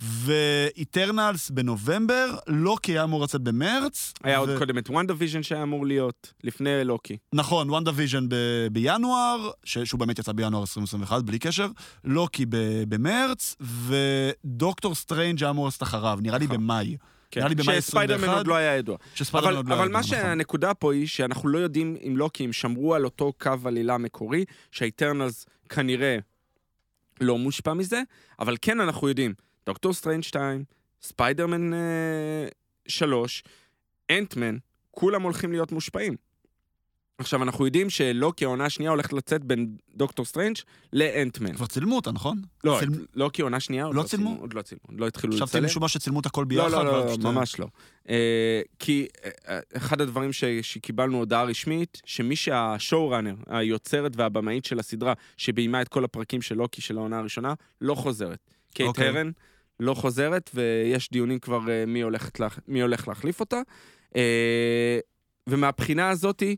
ו Eternals בנובמבר, לוקי היה אמור לצאת במרץ. היה עוד ו- קודם את WandaVision שהיה אמור להיות, לפני לוקי. נכון, WandaVision ב- בינואר, ש- שהוא באמת יצא בינואר 2021, בלי קשר, לוקי ב- במרץ, ודוקטור סטרנג' היה אמור לצאת אחריו, נראה לי נכון. במאי. כן. נראה לי במאי שספיידרמן 21. עוד לא היה ידוע. שספיידרמן אבל, עוד לא אבל היה מה נכון. שהנקודה פה היא שאנחנו לא יודעים אם לוקי, הם שמרו על אותו קו עלילה מקורי, שה Eternals כנראה לא מושפע מזה, אבל כן אנחנו יודעים, דוקטור 2, ספיידרמן אה, 3, Ant-Man, כולם הולכים להיות מושפעים. עכשיו, אנחנו יודעים שלוקי, העונה השנייה, הולכת לצאת בין דוקטור סטרנג' ל Ant-Man. כבר צילמו אותה, נכון? לא, צילמו- לוקי, עונה שנייה, עוד לא לא צילמו? צילמו. עוד לא צילמו, עוד לא התחילו חשבתי לצלם. משום מה שצילמו את הכל ביחד. לא, לא, ואז לא, פשוט- ממש לא. אה, כי אה, אה, אחד הדברים ש- שקיבלנו הודעה רשמית, שמי שהשואו ראנר, היוצרת והבמאית של הסדרה, שביימה את כל הפרקים של לוקי של העונה הראשונה, לא חוזרת. קייט אוקיי. הרן לא חוזרת, ויש דיונים כבר אה, מי, לה, מי הולך להחליף אותה. אה, ומהבחינה הזאתי,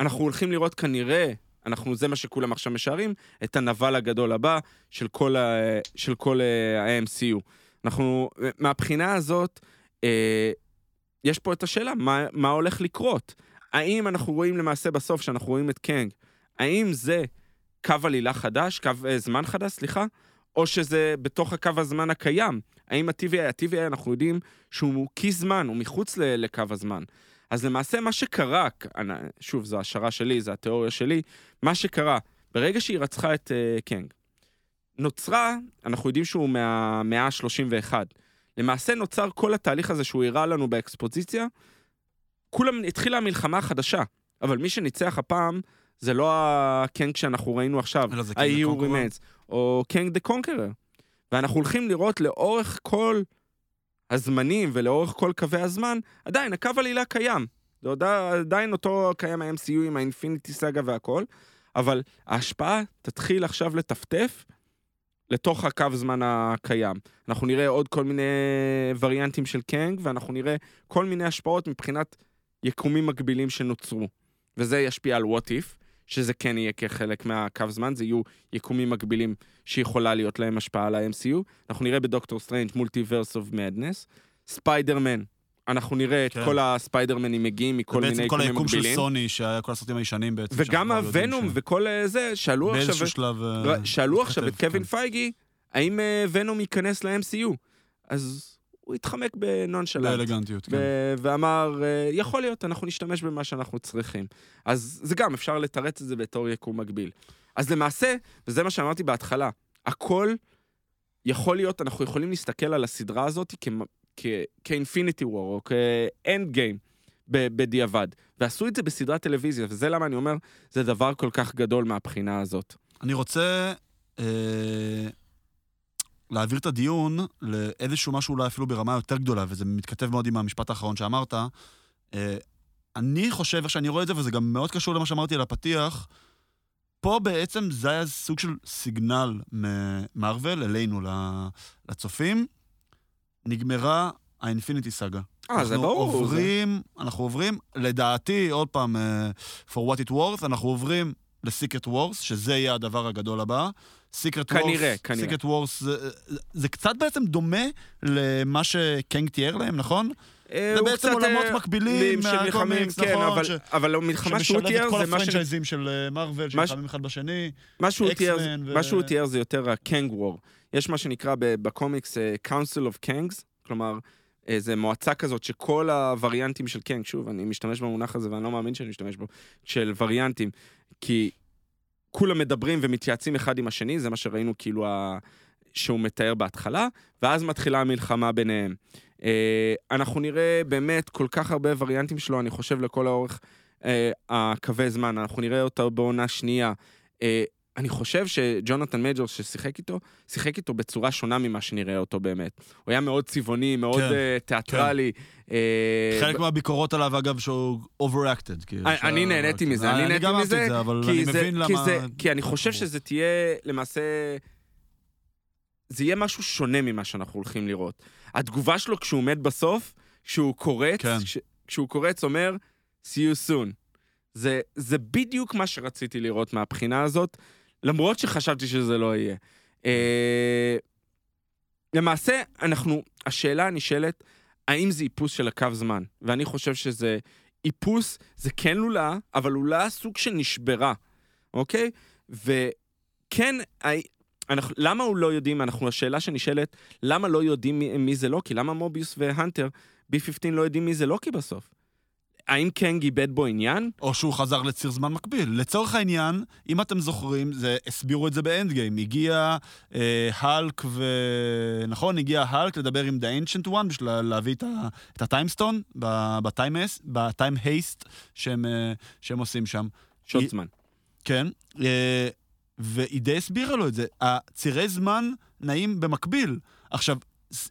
אנחנו הולכים לראות כנראה, אנחנו, זה מה שכולם עכשיו משערים, את הנבל הגדול הבא של כל, ה, של כל אה, ה-MCU. אנחנו, מהבחינה הזאת, אה, יש פה את השאלה, מה, מה הולך לקרות? האם אנחנו רואים למעשה בסוף, שאנחנו רואים את קנג, האם זה קו עלילה חדש, קו אה, זמן חדש, סליחה, או שזה בתוך הקו הזמן הקיים? האם ה-TVA, ה-TVA אנחנו יודעים שהוא קי זמן, הוא מחוץ לקו הזמן. אז למעשה מה שקרה, שוב, זו השערה שלי, זו התיאוריה שלי, מה שקרה, ברגע שהיא רצחה את uh, קנג, נוצרה, אנחנו יודעים שהוא מהמאה ה-31. למעשה נוצר כל התהליך הזה שהוא הראה לנו באקספוזיציה, כולם, התחילה המלחמה החדשה. אבל מי שניצח הפעם, זה לא הקנג שאנחנו ראינו עכשיו, ה-EU. Remains, או קנג דה קונקרר. ואנחנו הולכים לראות לאורך כל הזמנים ולאורך כל קווי הזמן, עדיין, הקו עלילה קיים. זה עוד עדיין אותו קיים ה-MCU עם ה Infinity Saga והכל, אבל ההשפעה תתחיל עכשיו לטפטף לתוך הקו זמן הקיים. אנחנו נראה עוד כל מיני וריאנטים של קנג, ואנחנו נראה כל מיני השפעות מבחינת יקומים מקבילים שנוצרו. וזה ישפיע על what if, שזה כן יהיה כחלק מהקו זמן, זה יהיו יקומים מקבילים שיכולה להיות להם השפעה על ה-MCU. אנחנו נראה בדוקטור סטרנג' Multiverse of Madness. ספיידרמן, אנחנו נראה את כן. כל הספיידרמנים מגיעים מכל מיני בעצם כל יקומים היקום של מקבילים. סוני, שהיה כל הסרטים הישנים בעצם. וגם הוונום ש- וכל אה, זה, שאלו עכשיו... באיזשהו שלב... אה, לא, שאלו עכשיו את קווין כן. פייגי, האם אה, ונום ייכנס ל-MCU? אז הוא התחמק בנונשלנט. באלגנטיות, כן. ואמר, אה, יכול להיות, אנחנו נשתמש במה שאנחנו צריכים. אז זה גם, אפשר לתרץ את זה בתור יקום מקביל. אז למעשה, וזה מה שאמרתי בהתחלה, הכל יכול להיות, אנחנו יכולים להסתכל על הסדרה הזאת כמ- כ- כאינפיניטי וור, או כאנד גיים בדיעבד. ועשו את זה בסדרת טלוויזיה, וזה למה אני אומר, זה דבר כל כך גדול מהבחינה הזאת. אני רוצה אה, להעביר את הדיון לאיזשהו משהו אולי אפילו ברמה יותר גדולה, וזה מתכתב מאוד עם המשפט האחרון שאמרת. אה, אני חושב, איך שאני רואה את זה, וזה גם מאוד קשור למה שאמרתי על הפתיח, פה בעצם זה היה סוג של סיגנל ממרוויל אלינו, לצופים. נגמרה האינפיניטי סאגה. אה, זה אנחנו ברור. זה- עוברים, אנחנו עוברים, לדעתי, עוד פעם, אה, for what it worth, אנחנו עוברים ל-Secret Wars, שזה יהיה הדבר הגדול הבא. Secret Wars, כנראה, כנראה. Secret Wars, זה, זה קצת בעצם דומה למה שקנג תיאר להם, נכון? אה, זה בעצם עולמות אה, מקבילים של מהקומיקס, כן, נכון? אבל- ש- אבל המלחמה שהוא שמשלב תיאר את כל זה מה ש... הפרנצ'ייזים של אה, מארוול, מה ש- שנלחמים אחד בשני. X-Men ו- מה שהוא תיאר זה יותר הקנג וור. יש מה שנקרא בקומיקס אה, Council of Kangs, כלומר, איזה מועצה כזאת שכל הווריאנטים של קנג, שוב, אני משתמש במונח הזה ואני לא מאמין שאני משתמש בו, של וריאנטים, כי כולם מדברים ומתייעצים אחד עם השני, זה מה שראינו כאילו ה... שהוא מתאר בהתחלה, ואז מתחילה המלחמה ביניהם. אה, אנחנו נראה באמת כל כך הרבה וריאנטים שלו, אני חושב, לכל האורך אה, הקווי זמן. אנחנו נראה אותו בעונה שנייה. אה, אני חושב שג'ונתן מייג'ור ששיחק איתו, שיחק איתו בצורה שונה ממה שנראה אותו באמת. הוא היה מאוד צבעוני, מאוד כן, אה, תיאטרלי. אה, חלק מהביקורות עליו, אגב, שהוא overacted. כאילו, אני- שה- אני נהניתי כן. מזה, אני נהניתי גם אהבתי מזה, את זה, אבל כי אני זה- מבין כי למה... זה- כי אני חושב שזה תהיה, למעשה, זה יהיה משהו שונה ממה שאנחנו הולכים לראות. התגובה שלו כשהוא מת בסוף, כשהוא קורץ, כן. כש- כשהוא קורץ אומר, see you soon. זה, זה בדיוק מה שרציתי לראות מהבחינה הזאת, למרות שחשבתי שזה לא יהיה. אה, למעשה, אנחנו, השאלה הנשאלת, האם זה איפוס של הקו זמן? ואני חושב שזה איפוס, זה כן לולאה, אבל לולאה סוג של נשברה, אוקיי? וכן, אנחנו, למה הוא לא יודעים, אנחנו, השאלה שנשאלת, למה לא יודעים מי, מי זה לוקי? למה מוביוס והנטר, B-15 לא יודעים מי זה לוקי בסוף? האם קנג איבד בו עניין? או שהוא חזר לציר זמן מקביל. לצורך העניין, אם אתם זוכרים, זה, הסבירו את זה באנד גיים. הגיע אה, האלק ו... נכון? הגיע האלק לדבר עם The Ancient One בשביל לה- להביא את, הטיימסטון בטיים הייסט שהם, אה, שהם עושים שם. שעות זמן. כן, אה, והיא די הסבירה לו את זה. הצירי זמן נעים במקביל. עכשיו,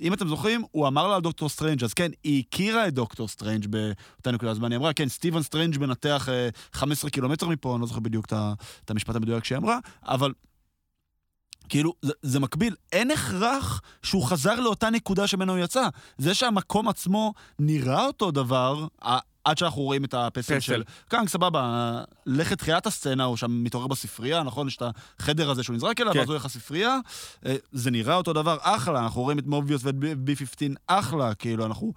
אם אתם זוכרים, הוא אמר לה על דוקטור סטרנג', אז כן, היא הכירה את דוקטור סטרנג' באותה נקודת זמן. היא אמרה, כן, סטיבן סטרנג' מנתח אה, 15 קילומטר מפה, אני לא זוכר בדיוק את המשפט המדויק שהיא אמרה, אבל כאילו, זה, זה מקביל. אין הכרח שהוא חזר לאותה נקודה שממנו הוא יצא. זה שהמקום עצמו נראה אותו דבר, עד שאנחנו רואים את הפסל פסל. של... קאנג, סבבה, לך לתחילת הסצנה, הוא שם מתעורר בספרייה, נכון? יש את החדר הזה שהוא נזרק אליו, כן. אז הוא הולך לספרייה. אה, זה נראה אותו דבר, אחלה, אנחנו רואים את מוביוס ואת B-15, אחלה, כאילו, אנחנו...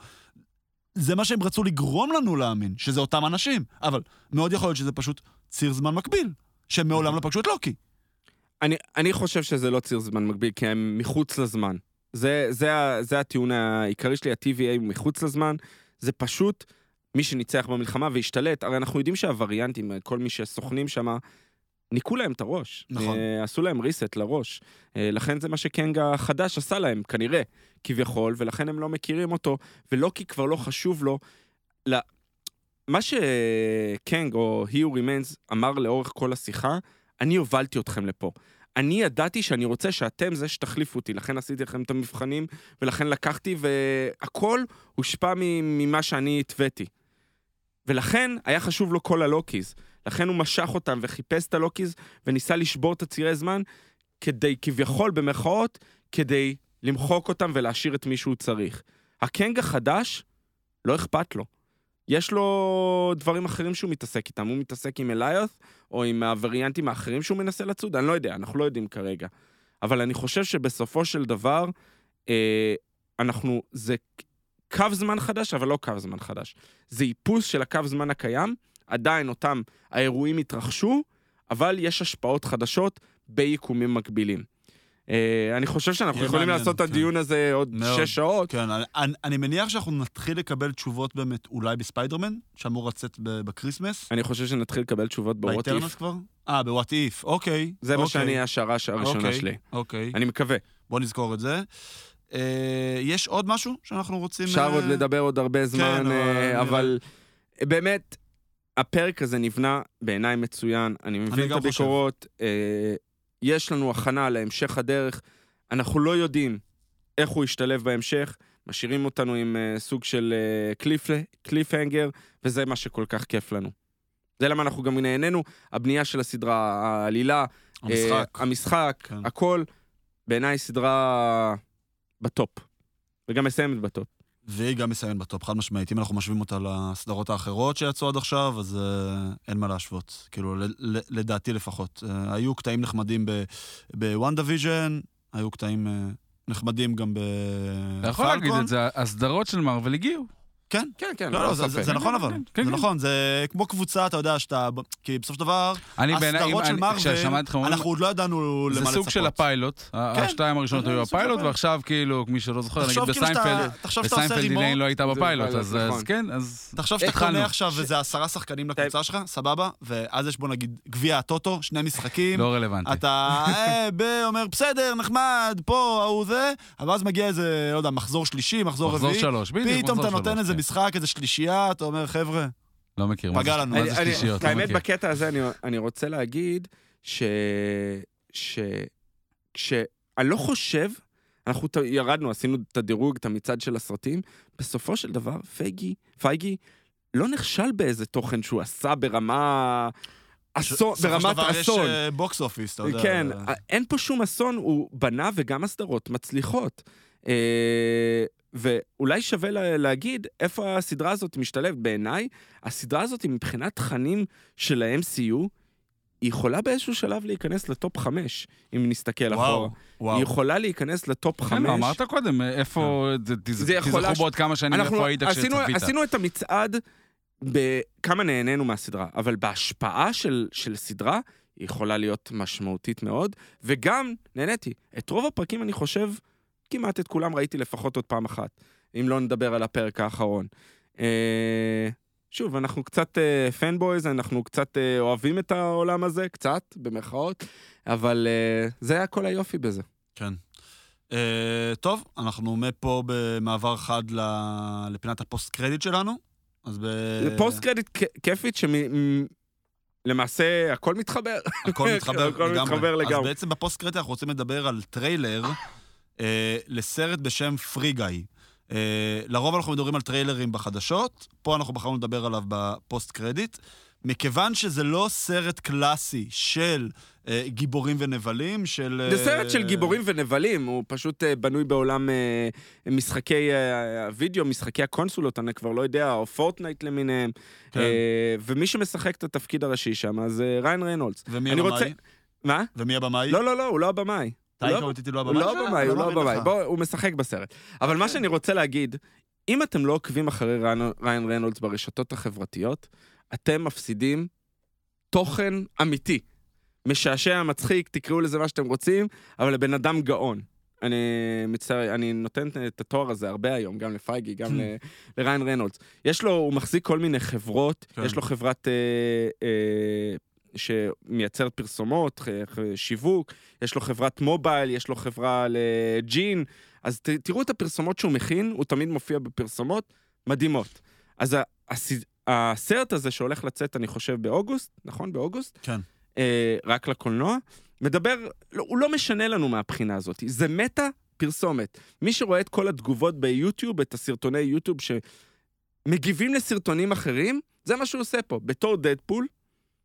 זה מה שהם רצו לגרום לנו להאמין, שזה אותם אנשים. אבל מאוד יכול להיות שזה פשוט ציר זמן מקביל, שהם מעולם לא פגשו את לוקי. אני, אני חושב שזה לא ציר זמן מקביל, כי הם מחוץ לזמן. זה, זה, זה הטיעון העיקרי שלי, ה-TVA מחוץ לזמן. זה פשוט מי שניצח במלחמה והשתלט. הרי אנחנו יודעים שהווריאנטים, כל מי שסוכנים שם, ניקו להם את הראש. נכון. אה, עשו להם reset לראש. אה, לכן זה מה שקנג החדש עשה להם, כנראה, כביכול, ולכן הם לא מכירים אותו, ולוקי כבר לא חשוב לו. מה שקנג או He Remains אמר לאורך כל השיחה, אני הובלתי אתכם לפה. אני ידעתי שאני רוצה שאתם זה שתחליפו אותי, לכן עשיתי לכם את המבחנים, ולכן לקחתי, והכל הושפע ממה שאני התוויתי. ולכן היה חשוב לו כל הלוקיז. לכן הוא משך אותם וחיפש את הלוקיז, וניסה לשבור את הצירי זמן, כדי, כביכול, במרכאות, כדי למחוק אותם ולהשאיר את מי שהוא צריך. הקנג החדש, לא אכפת לו. יש לו דברים אחרים שהוא מתעסק איתם. הוא מתעסק עם אליות' או עם הווריאנטים האחרים שהוא מנסה לצוד, אני לא יודע, אנחנו לא יודעים כרגע. אבל אני חושב שבסופו של דבר, אה, אנחנו, זה קו זמן חדש, אבל לא קו זמן חדש. זה איפוס של הקו זמן הקיים, עדיין אותם האירועים התרחשו, אבל יש השפעות חדשות ביקומים מקבילים. אה, אני חושב שאנחנו יכולים לעשות את כן. הדיון הזה עוד. שש שעות. כן, אני, מניח שאנחנו נתחיל לקבל תשובות באמת אולי בספיידרמן, שאמור לצאת בקריסמס. אני חושב שנתחיל לקבל תשובות ב What באיטרנס If. כבר? אה, ב What If, אוקיי. זה מה אוקיי, שאני השערה הראשונה אוקיי, שלי. אוקיי, אני מקווה. בוא נזכור את זה. אה, יש עוד משהו שאנחנו רוצים... אפשר אה, עוד לדבר עוד הרבה זמן, אבל באמת, הפרק הזה נבנה בעיניי מצוין, אני מבין את. הביקורות, אה, יש לנו הכנה להמשך הדרך, אנחנו לא יודעים איך הוא ישתלב בהמשך, משאירים אותנו עם אה, סוג של אה, קליפ, קליפהנגר, וזה מה שכל כך כיף לנו. זה למה אנחנו גם נהנינו, הבנייה של הסדרה, העלילה, המשחק. אה, המשחק, כן. הכל, בעיניי סדרה בטופ. וגם מסיימת בטופ. והיא גם מסיימת בטופ, חד משמעית. אם אנחנו משווים אותה לסדרות האחרות שיצאו עד עכשיו, אז אה, אין מה להשוות. כאילו, ל- ל- לדעתי לפחות. אה, היו קטעים נחמדים ב WandaVision, היו קטעים אה, נחמדים גם בפלקון. אתה יכול להגיד את זה, הסדרות של מארוול הגיעו. כן. כן, כן, לא, לא, זה, זה, זה נכון אבל. כן, זה כן. נכון, זה כמו קבוצה, אתה יודע, שאתה... כי בסופו של דבר, הסדרות של מארוול, אנחנו עוד לא ידענו למה זה לצפות. סוג של הפיילוט. כן. השתיים הראשונות כן, היו הפיילוט, פיילוט. ועכשיו כאילו, מי שלא זוכר, נגיד כאילו בסיינפלד, בסיינפלד איליין לא הייתה זה בפיילוט, פיילוט, אז נכון. אז כן, אז תחשוב שאתה. קונה עכשיו איזה עשרה שחקנים לקבוצה שלך, סבבה, ואז יש בוא נגיד גביע הטוטו, שני משחקים. לא רלוונטי. אתה אה, ב- אומר, בסדר, נחמד, פה, ההוא זה, אבל אז מגיע איזה, לא יודע, מחזור שלישי, מחזור מחזור רביעי. שלוש, בדיוק, פתאום אתה מחזור שלוש, משחק, איזה שלישייה, אתה אומר, חבר'ה, לא מכיר. מה פגע זה- לנו. מה זה אני- שלישיות? לא האמת. בקטע הזה אני, רוצה להגיד ש... ש... ש... אני לא חושב, אנחנו ירדנו, עשינו את הדירוג, את המצעד של הסרטים, בסופו של דבר, פייגי, פייגי, לא נכשל באיזה תוכן שהוא עשה ברמה... אסון, בסופו של ברמת דבר אסון. יש אה, box office, אתה יודע. כן, אין פה שום אסון, הוא בנה וגם הסדרות מצליחות. אה, ואולי שווה לה- להגיד איפה הסדרה הזאת משתלבת. בעיניי, הסדרה הזאת מבחינת תכנים של ה-MCU, היא יכולה באיזשהו שלב להיכנס לטופ 5, אם נסתכל אחורה. וואו, וואו. היא יכולה להיכנס לטופ 5. כן, אמרת קודם, איפה, יכול תזכרו בעוד כמה שנים איפה היית כשצפית. עשינו את המצעד בכמה נהנינו מהסדרה, אבל בהשפעה של, של סדרה, היא יכולה להיות משמעותית מאוד, וגם נהניתי. את רוב הפרקים, אני חושב, כמעט את כולם ראיתי לפחות עוד פעם אחת, אם לא נדבר על הפרק האחרון. אה, שוב, אנחנו קצת אה, fanboys, אנחנו קצת אה, אוהבים את העולם הזה, קצת, במרכאות, אבל אה, זה היה כל היופי בזה. כן. אה, טוב, אנחנו מפה במעבר חד ל- לפינת ה post credit שלנו. אז ב... post credit כיפית שלמעשה הכל מתחבר. הכל מתחבר (laughs) הכל לגמרי. מתחבר אז לגמרי. בעצם ב post credit אנחנו רוצים לדבר על טריילר אה, לסרט בשם Free Guy. אה, לרוב אנחנו מדברים על טריילרים בחדשות, פה אנחנו בחרנו לדבר עליו ב post credit. מכיוון שזה לא סרט קלאסי של אה, גיבורים ונבלים, של... זה סרט אה, של גיבורים ונבלים, הוא פשוט אה, בנוי בעולם אה, משחקי אה, הוידאו, משחקי הקונסולות, אני כבר לא יודע, או פורטנייט למיניהם. כן. אה, ומי שמשחק את התפקיד הראשי שם זה ריין ריינולדס. ומי הבמאי? רוצה... מה? ומי הבמאי? לא, לא, לא, הוא לא הבמאי. הוא לא- אוטיטי לא הוא הבמאי? לא שלו? הבמאי, הוא לא מאמין הבמאי. לך. בוא, הוא משחק בסרט. אבל מה שאני רוצה להגיד, אם אתם לא עוקבים אחרי ריין- ריין ריינולדס ברשתות החברתיות, אתם מפסידים תוכן אמיתי. משעשע, מצחיק, תקראו לזה מה שאתם רוצים, אבל לבן אדם גאון. אני מצטער, אני נותן את התואר הזה הרבה היום, גם לפייגי, גם (laughs) ל- לריין ריינולדס. יש לו, הוא מחזיק כל מיני חברות, כן. יש לו חברת אה, אה, שמייצרת פרסומות, שיווק, יש לו חברת מובייל, יש לו חברה לג'ין, אז ת, תראו את הפרסומות שהוא מכין, הוא תמיד מופיע בפרסומות מדהימות. אז הס, הסרט הזה שהולך לצאת, אני חושב, באוגוסט, נכון? באוגוסט? כן. אה, רק לקולנוע, מדבר, לא, הוא לא משנה לנו מהבחינה הזאת. זה מטה פרסומת. מי שרואה את כל התגובות ביוטיוב, את הסרטוני יוטיוב שמגיבים לסרטונים אחרים, זה מה שהוא עושה פה. בתור דדפול,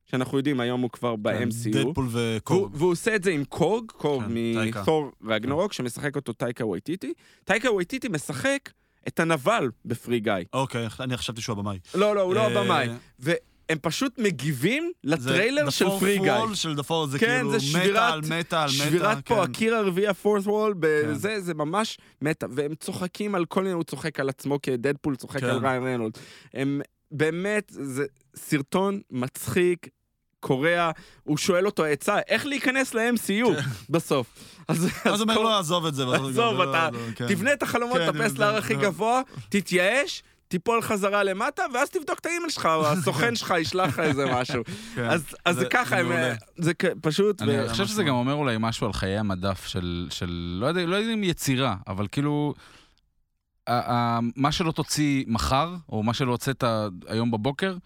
שאנחנו יודעים, היום הוא כבר ב-MCU. דדפול וקורג. והוא עושה את זה עם קורג, קורג כן. מתור רגנרוק, שמשחק אותו טייקה וייטיטי. טייקה וייטיטי משחק את הנבל בפרי גיא. אוקיי, אני חשבתי שהוא הבמאי. לא, לא, הוא לא אה, הבמאי. והם פשוט מגיבים לטריילר של פרי גיא. של דה פור זה כן, כאילו זה מטה על מטה על מטה. שבירת פה כן. הקיר הרביעי הפורט וול, כן. בזה, זה ממש מטה. והם צוחקים על כל מיני, הוא צוחק על עצמו כדדפול, צוחק כן. על ריין רנולד. הם באמת, זה סרטון מצחיק. קורע, הוא שואל אותו עצה, איך להיכנס ל-MCU בסוף. אז כן. אז הוא אומר לו, עזוב את זה. עזוב, לו, אתה "לא, כן." תבנה את החלומות, כן, תטפס זה- להר הכי גבוה, תתייאש, תיפול חזרה למטה, ואז תבדוק את האימייל שלך, או (laughs) הסוכן שלך ישלח לך איזה משהו. כן. אז אז זה ככה. זה פשוט... אני חושב שזה גם אומר אולי משהו על חיי המדף של, של לא יודע, לא יודע אם יצירה, אבל כאילו, מה שלא תוציא מחר, או מה שלא הוצאת היום בבוקר,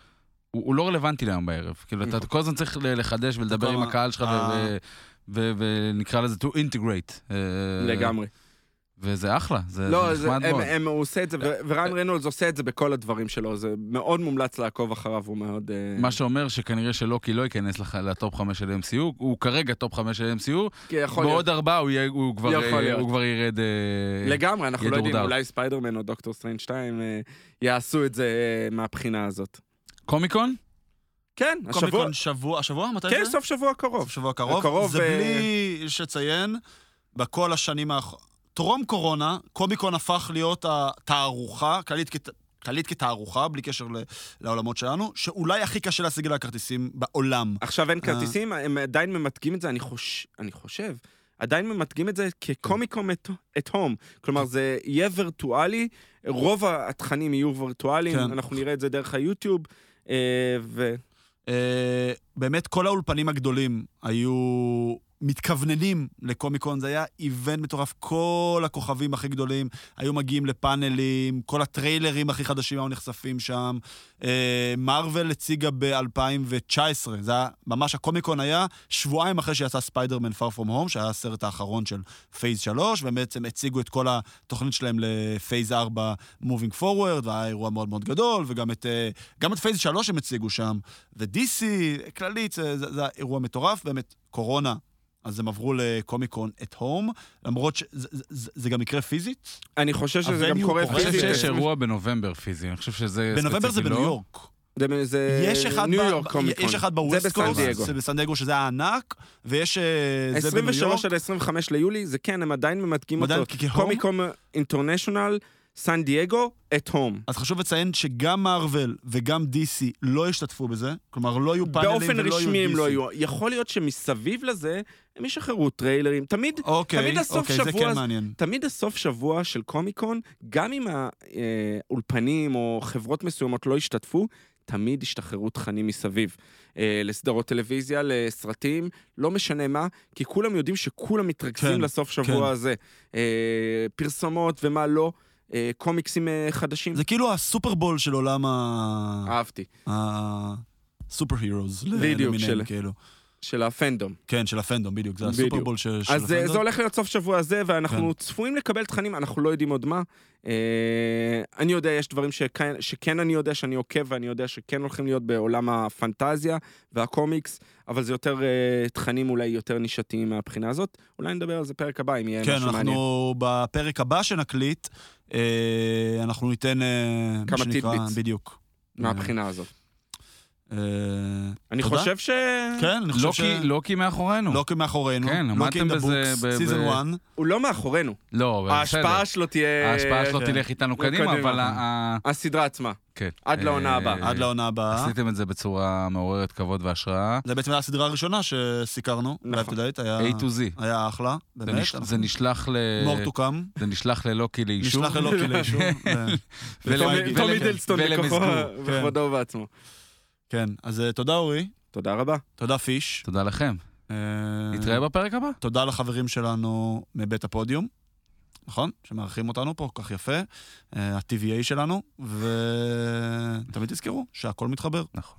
הוא, הוא לא רלוונטי להיום בערב. כאילו, אתה. כל הזמן צריך לחדש ולדבר עם הקהל שלך, ו- אה. ונקרא לזה to integrate. אה, לגמרי. וזה אחלה, זה, לא, זה זה- נחמד הם- מאוד. הם- הוא עושה את זה, ו- אה, וריין רנולדס עושה את זה בכל הדברים שלו, זה מאוד מומלץ לעקוב אחריו, הוא מאוד... אה, מה שאומר שכנראה שלוקי לא ייכנס לח- לטופ 5 של MCU, הוא כרגע טופ 5 של MCU. בעוד ארבעה הוא, הוא, אה, להיות. הוא כבר ירד... אה, לגמרי, אנחנו לא יודעים. אולי ספיידרמן או דוקטור סטרנג' 2 אה, יעשו את זה אה, מהבחינה הזאת. קומיקון? כן, השבוע... קומיקון שבוע, השבוע? מתי כן, זה? סוף שבוע קרוב. סוף שבוע קרוב. הקרוב, זה אה, בלי, יש לציין, בכל השנים האחרונות. טרום קורונה, קומיקון הפך להיות התערוכה, כללית, כת- כללית כתערוכה, בלי קשר ל- לעולמות שלנו, שאולי הכי קשה להשיג עליה כרטיסים בעולם. עכשיו אין אה. כרטיסים, הם עדיין ממתגים את זה, אני, חוש... אני חושב, עדיין ממתגים את זה כקומיקום את הום. כלומר, זה יהיה וירטואלי, רוב התכנים יהיו וירטואליים, כן. אנחנו נראה את זה דרך היוטיוב, אה, ו... אה, באמת, כל האולפנים הגדולים היו מתכווננים לקומיקון, זה היה איבנט מטורף, כל הכוכבים הכי גדולים היו מגיעים לפאנלים, כל הטריילרים הכי חדשים היו נחשפים שם. אה, מארוול הציגה ב-2019, זה היה, ממש הקומיקון היה שבועיים אחרי שיצא ספיידרמן Far From Home, שהיה הסרט האחרון של Phase 3, והם בעצם הציגו את כל התוכנית שלהם ל Phase 4 Moving Forward, והיה אירוע מאוד מאוד גדול, וגם את, אה, את Phase 3 הם הציגו שם, ו-DC, כללית, זה, זה, זה היה אירוע מטורף, באמת, קורונה. אז הם עברו לקומיקון את הום, למרות שזה זה, זה, זה גם יקרה פיזית. אני חושב שזה גם קורה אני חושב פיזית. שיש אירוע בנובמבר פיזי, אני חושב שזה בנובמבר זה בניו לא? יורק. זה- זה יש אחד, ניו ב- יורק קומיקון. יש אחד זה בווסט קוסט. זה בסן דייגו שזה היה ענק, ויש... אה, זה בניו 23 יורק. עד 25 ליולי, זה כן, הם עדיין ממתגים אותו. כהום? קומיקום אינטרנשיונל, סן דייגו, את הום. אז חשוב לציין שגם מארוול וגם DC לא השתתפו בזה, כלומר לא יהיו פאנלים ולא באופן יהיו רשמי הם DC. לא יהיו. יכול להיות שמסביב לזה, הם ישחררו טריילרים. תמיד, אוקיי, תמיד הסוף אוקיי, זה שבוע כן הזה- מעניין. תמיד הסוף שבוע של קומיקון, גם אם האולפנים או חברות מסוימות לא ישתתפו, תמיד ישתחררו תכנים מסביב. אה, לסדרות טלוויזיה, לסרטים, לא משנה מה, כי כולם יודעים שכולם מתרכזים כן, לסוף שבוע כן. הזה. אה, פרסומות ומה לא, אה, קומיקסים אה, חדשים. זה כאילו הסופרבול של עולם ה... אהבתי. הסופר הירוז. בדיוק, של- כאילו. של הפנדום. כן, של הפנדום, בדיוק. זה בדיוק. הסופרבול של של אז הפנדום. זה הולך להיות סוף שבוע הזה, ואנחנו כן. צפויים לקבל תכנים, אנחנו לא יודעים עוד מה. אה, אני יודע, יש דברים שכן, שכן אני יודע שאני עוקב, ואני יודע שכן הולכים להיות בעולם הפנטזיה והקומיקס, אבל זה יותר אה, תכנים אולי יותר נישתיים מהבחינה הזאת. אולי נדבר על זה פרק הבא, אם יהיה כן, משהו מעניין. אנחנו בפרק הבא שנקליט, אה, אנחנו ניתן... אה, מה כמה שנקרא- טידביטס. בדיוק. מהבחינה הזאת. אה, אני. חושב ש... כן, אני חושב ש... לוקי, מאחורינו. לוקי מאחורינו. כן, עמדתם בזה ב- סיזון ב- 1. הוא לא מאחורינו. לא, אבל בסדר. ההשפעה שלו תהיה... ההשפעה שלו כן. תלך איתנו קדימה. אבל הסדרה עצמה. כן. עד לעונה אה, הבאה. עד לעונה הבאה. עשיתם את זה בצורה מעוררת כבוד והשראה. זה בעצם היה הסדרה הראשונה שסיקרנו, נכון. היה, A to Z. היה אחלה, זה באמת. זה נשלח ל... more to come, זה נשלח ללוקי לאישור. נשלח ללוקי לאישור. (laughs) ו- ול- טומי- ול- טומי ול- דלסטון בכוחו ולמסגור. בכבודו ובעצמו. כן, אז אה, תודה אורי. תודה רבה. תודה פיש. תודה לכם. אה, נתראה בפרק הבא. תודה לחברים שלנו מבית הפודיום, נכון? שמארחים אותנו פה כל כך יפה, אה, ה-TVA שלנו, ותמיד תזכרו שהכל מתחבר. נכון.